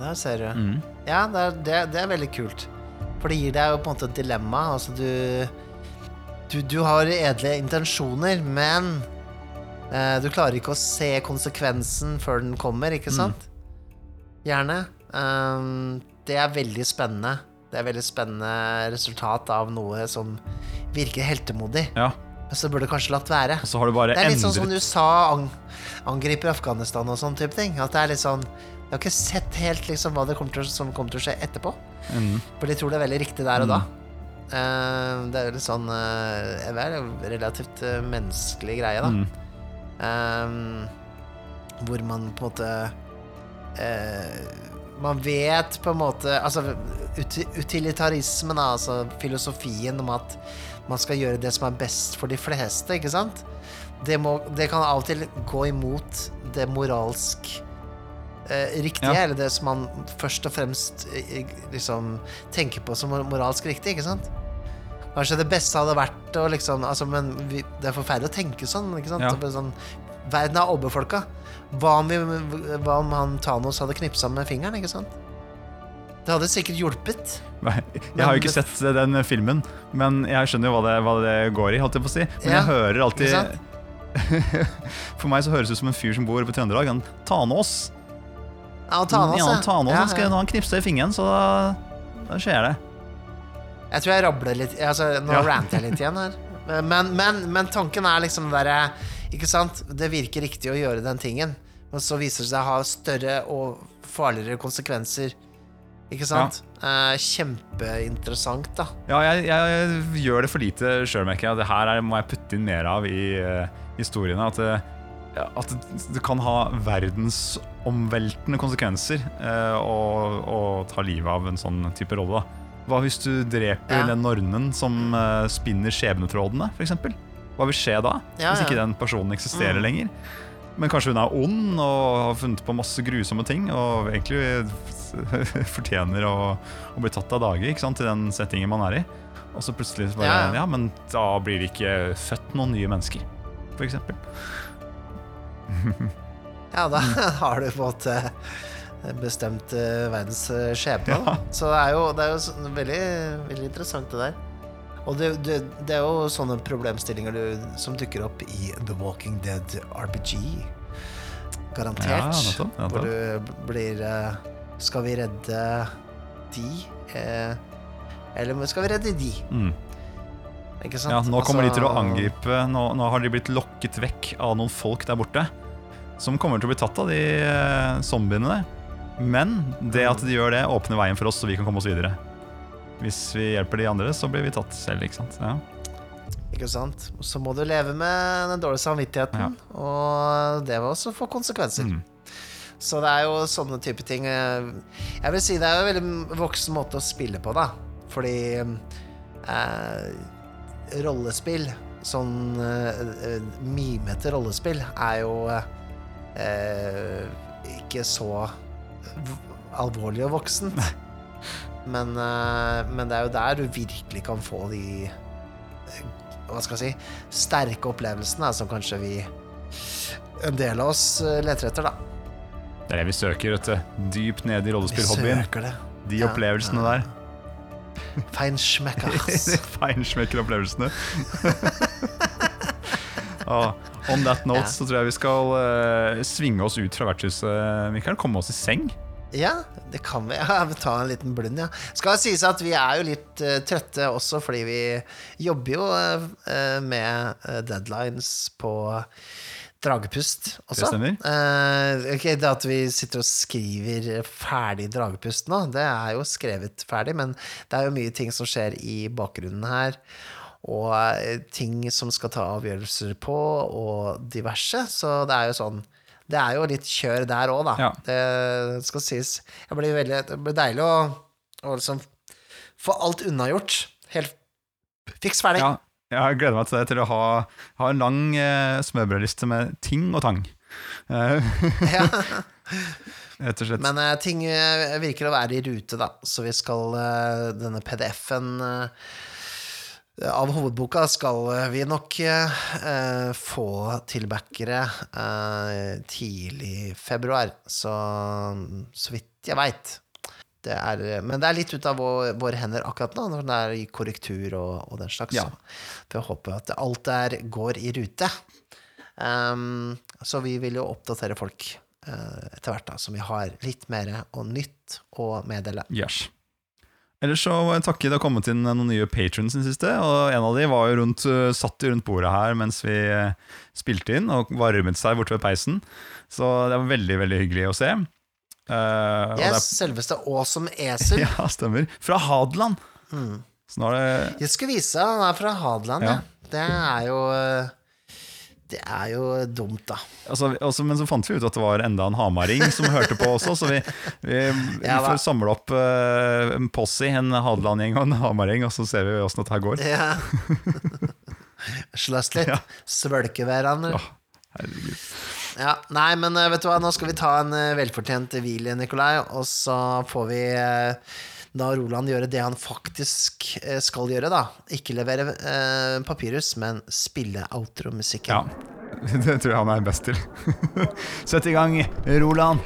Der ser du. Mm. Ja, det er, det, det er veldig kult. For det gir deg jo på en måte et dilemma. Altså, du du, du har edle intensjoner, men eh, du klarer ikke å se konsekvensen før den kommer, ikke sant? Gjerne. Um, det er veldig spennende. Det er veldig spennende resultat av noe som virker heltemodig. Ja. Men så burde du kanskje latt være. Og så har du bare Det er litt sånn som USA ang angriper Afghanistan og sånn type ting. At det er litt sånn Jeg har ikke sett helt liksom hva det kommer til, som kommer til å skje etterpå. Mm. For de tror det er veldig riktig der og da. Eh, det er jo litt sånn uh, Det er en relativt eh, menneskelig greie, da. Mm. Um, hvor man på en måte Man vet på en måte Altså uti utilitarismen, altså filosofien om at man skal gjøre det som er best for de fleste, ikke sant? Det, må, det kan av og til gå imot det moralsk eh, riktige, Ja. eller det som man først og fremst eh, liksom tenker på som moralsk riktig, ikke sant? Kanskje det beste hadde vært å liksom altså, Men vi, det er forferdelig å tenke sånn, ikke sant? Ja. Sånn, verden er overbefolka. Hva om, vi, hva om han Thanos hadde knipsa med fingeren, ikke sant? Det hadde sikkert hjulpet. Nei, Jeg har jo ikke sett eh, den filmen, men jeg skjønner jo hva det, hva det går i. holdt jeg på å si Men Ja, jeg hører alltid? For meg så høres det ut som en fyr som bor på Trøndelag. Han Tanås. Ja, Tanås, ja, Tanås Ja, ja. han knipsa i fingeren, så da, da skjer det. Jeg tror jeg rabler litt altså, Nå Ja. ranter jeg litt igjen her. Men, men, men tanken er liksom derre Ikke sant? Det virker riktig å gjøre den tingen, men så viser det seg å ha større og farligere konsekvenser. Ikke sant? Eh, kjempeinteressant, da. Ja, jeg, jeg gjør det for lite sjøl, merker jeg. Det her er, må jeg putte inn mer av i uh, historiene. At det, at det, kan ha verdensomveltende konsekvenser eh, å, å ta livet av en sånn type rolle. da. Hva hvis du dreper Ja. den nornen som spinner skjebnetrådene, f.eks.? Hva vil skje da? Ja, hvis ikke den personen eksisterer Mm. lenger? Men kanskje hun er ond og har funnet på masse grusomme ting og egentlig fortjener å, å bli tatt av dage til i den settingen man er i. Og så plutselig bare Ja, ja, ja. men da blir det ikke født noen nye mennesker, f.eks. Ja, da har du på en måte bestemt eh, verdens eh, skjebne. Ja. Så det er jo, det er jo veldig, veldig interessant, det der. Og det, det, det er jo sånne problemstillinger du, som dukker opp i The Walking Dead RPG. Garantert. Ja, nettopp, nettopp. Hvor du blir eh, Skal vi redde de? Eh, eller skal vi redde de? Mm. Ikke sant? Ja, nå kommer de til å Altså- angripe nå, nå har de blitt lokket vekk av noen folk der borte. Som kommer til å bli tatt av de eh, zombiene der. Men det at de gjør det, åpner veien for oss, så vi kan komme oss videre. Hvis vi hjelper de andre, så blir vi tatt selv, ikke sant. Ja. Ikke sant? Så må du leve med den dårlige samvittigheten, og det vil også få konsekvenser. Mm. Så det er jo sånne type ting eh, Jeg vil si det er jo en veldig voksen måte å spille på, da. Fordi eh, rollespill, sånn eh, eh, mimete rollespill, er jo eh, ikke så alvorlig og voksent. Men, eh, men det er jo der du virkelig kan få de Hva skal jeg si sterke opplevelsene som kanskje vi en del av oss eh, leter etter, da. Det er det vi søker, vet du. Dypt ned i rollespillhobbyen. De Ja, opplevelsene ja. der. Feinschmeckers. Feinschmecker-opplevelsene. Ah, on that note Ja. så tror jeg vi skal uh, svinge oss ut fra vertshuset, Mikael. Komme oss i seng. Ja, det kan vi. Ja, vi tar en liten blund, ja. Skal sies at vi er jo litt uh, trøtte også, fordi vi jobber jo uh, med eh, deadlines på Dragepust også. Det stemmer. Uh, okay, det at vi sitter og skriver ferdig Dragepust nå, det er jo skrevet ferdig, men det er jo mye ting som skjer i bakgrunnen her. Og ting som skal ta avgjørelser på, og diverse. Så det er jo sånn Det er jo litt kjør der òg, da. Ja. Det skal sies. Det blir, veldig, det blir deilig å, å liksom få alt unnagjort. Helt fiks ferdig. Ja, jeg gleder meg til det, til å ha, ha en lang eh, smørbrødliste med ting og tang. Eh, Ja. Rett og slett. Men eh, ting eh, virker å være i rute, da. Så vi skal eh, Denne PDF-en eh, av hovedboka skal eh, vi nok eh, få tilbackere eh, tidlig februar. Så så vidt jeg veit. Det er, men det er litt ut av vår, våre hender akkurat nå, når det er i korrektur og, og den slags. Ja. Så jeg håper at alt der går i rute. Um, så vi vil jo oppdatere folk uh, etter hvert, da, så vi har litt mer og nytt å meddele. Yes. Ellers så må jeg takke det har kommet inn noen nye patrons den siste. Og en av de var jo rundt, uh, satt rundt bordet her mens vi uh, spilte inn, og varmet seg borte ved peisen. Så det var veldig, veldig hyggelig å se. Uh, Yes, selveste Awesome Esel. er, ja, stemmer. Fra Hadeland. Er det Jeg skal vise deg, han er fra Hadeland, ja. Ja. Det er jo eh, Det er jo dumt, da. altså, også, Men så fant vi ut at det var enda en hamaring som hørte på også, så vi, vi, vi Ja, får samle opp uh, en posse, en Hadeland-gjeng og en hamaring, og så ser vi åssen dette går. Ja. Slåss litt. Ja. Svølke hverandre. Ja, herregud. Ja, nei, men eh, vet du hva, nå skal vi ta en eh, velfortjent hvil, Nikolai, og så får vi eh, da Roland gjøre det han faktisk eh, skal gjøre, da. Ikke levere eh, papyrus, men spille outro-musikken. Ja, det tror jeg han er best til. Sett i gang, Roland.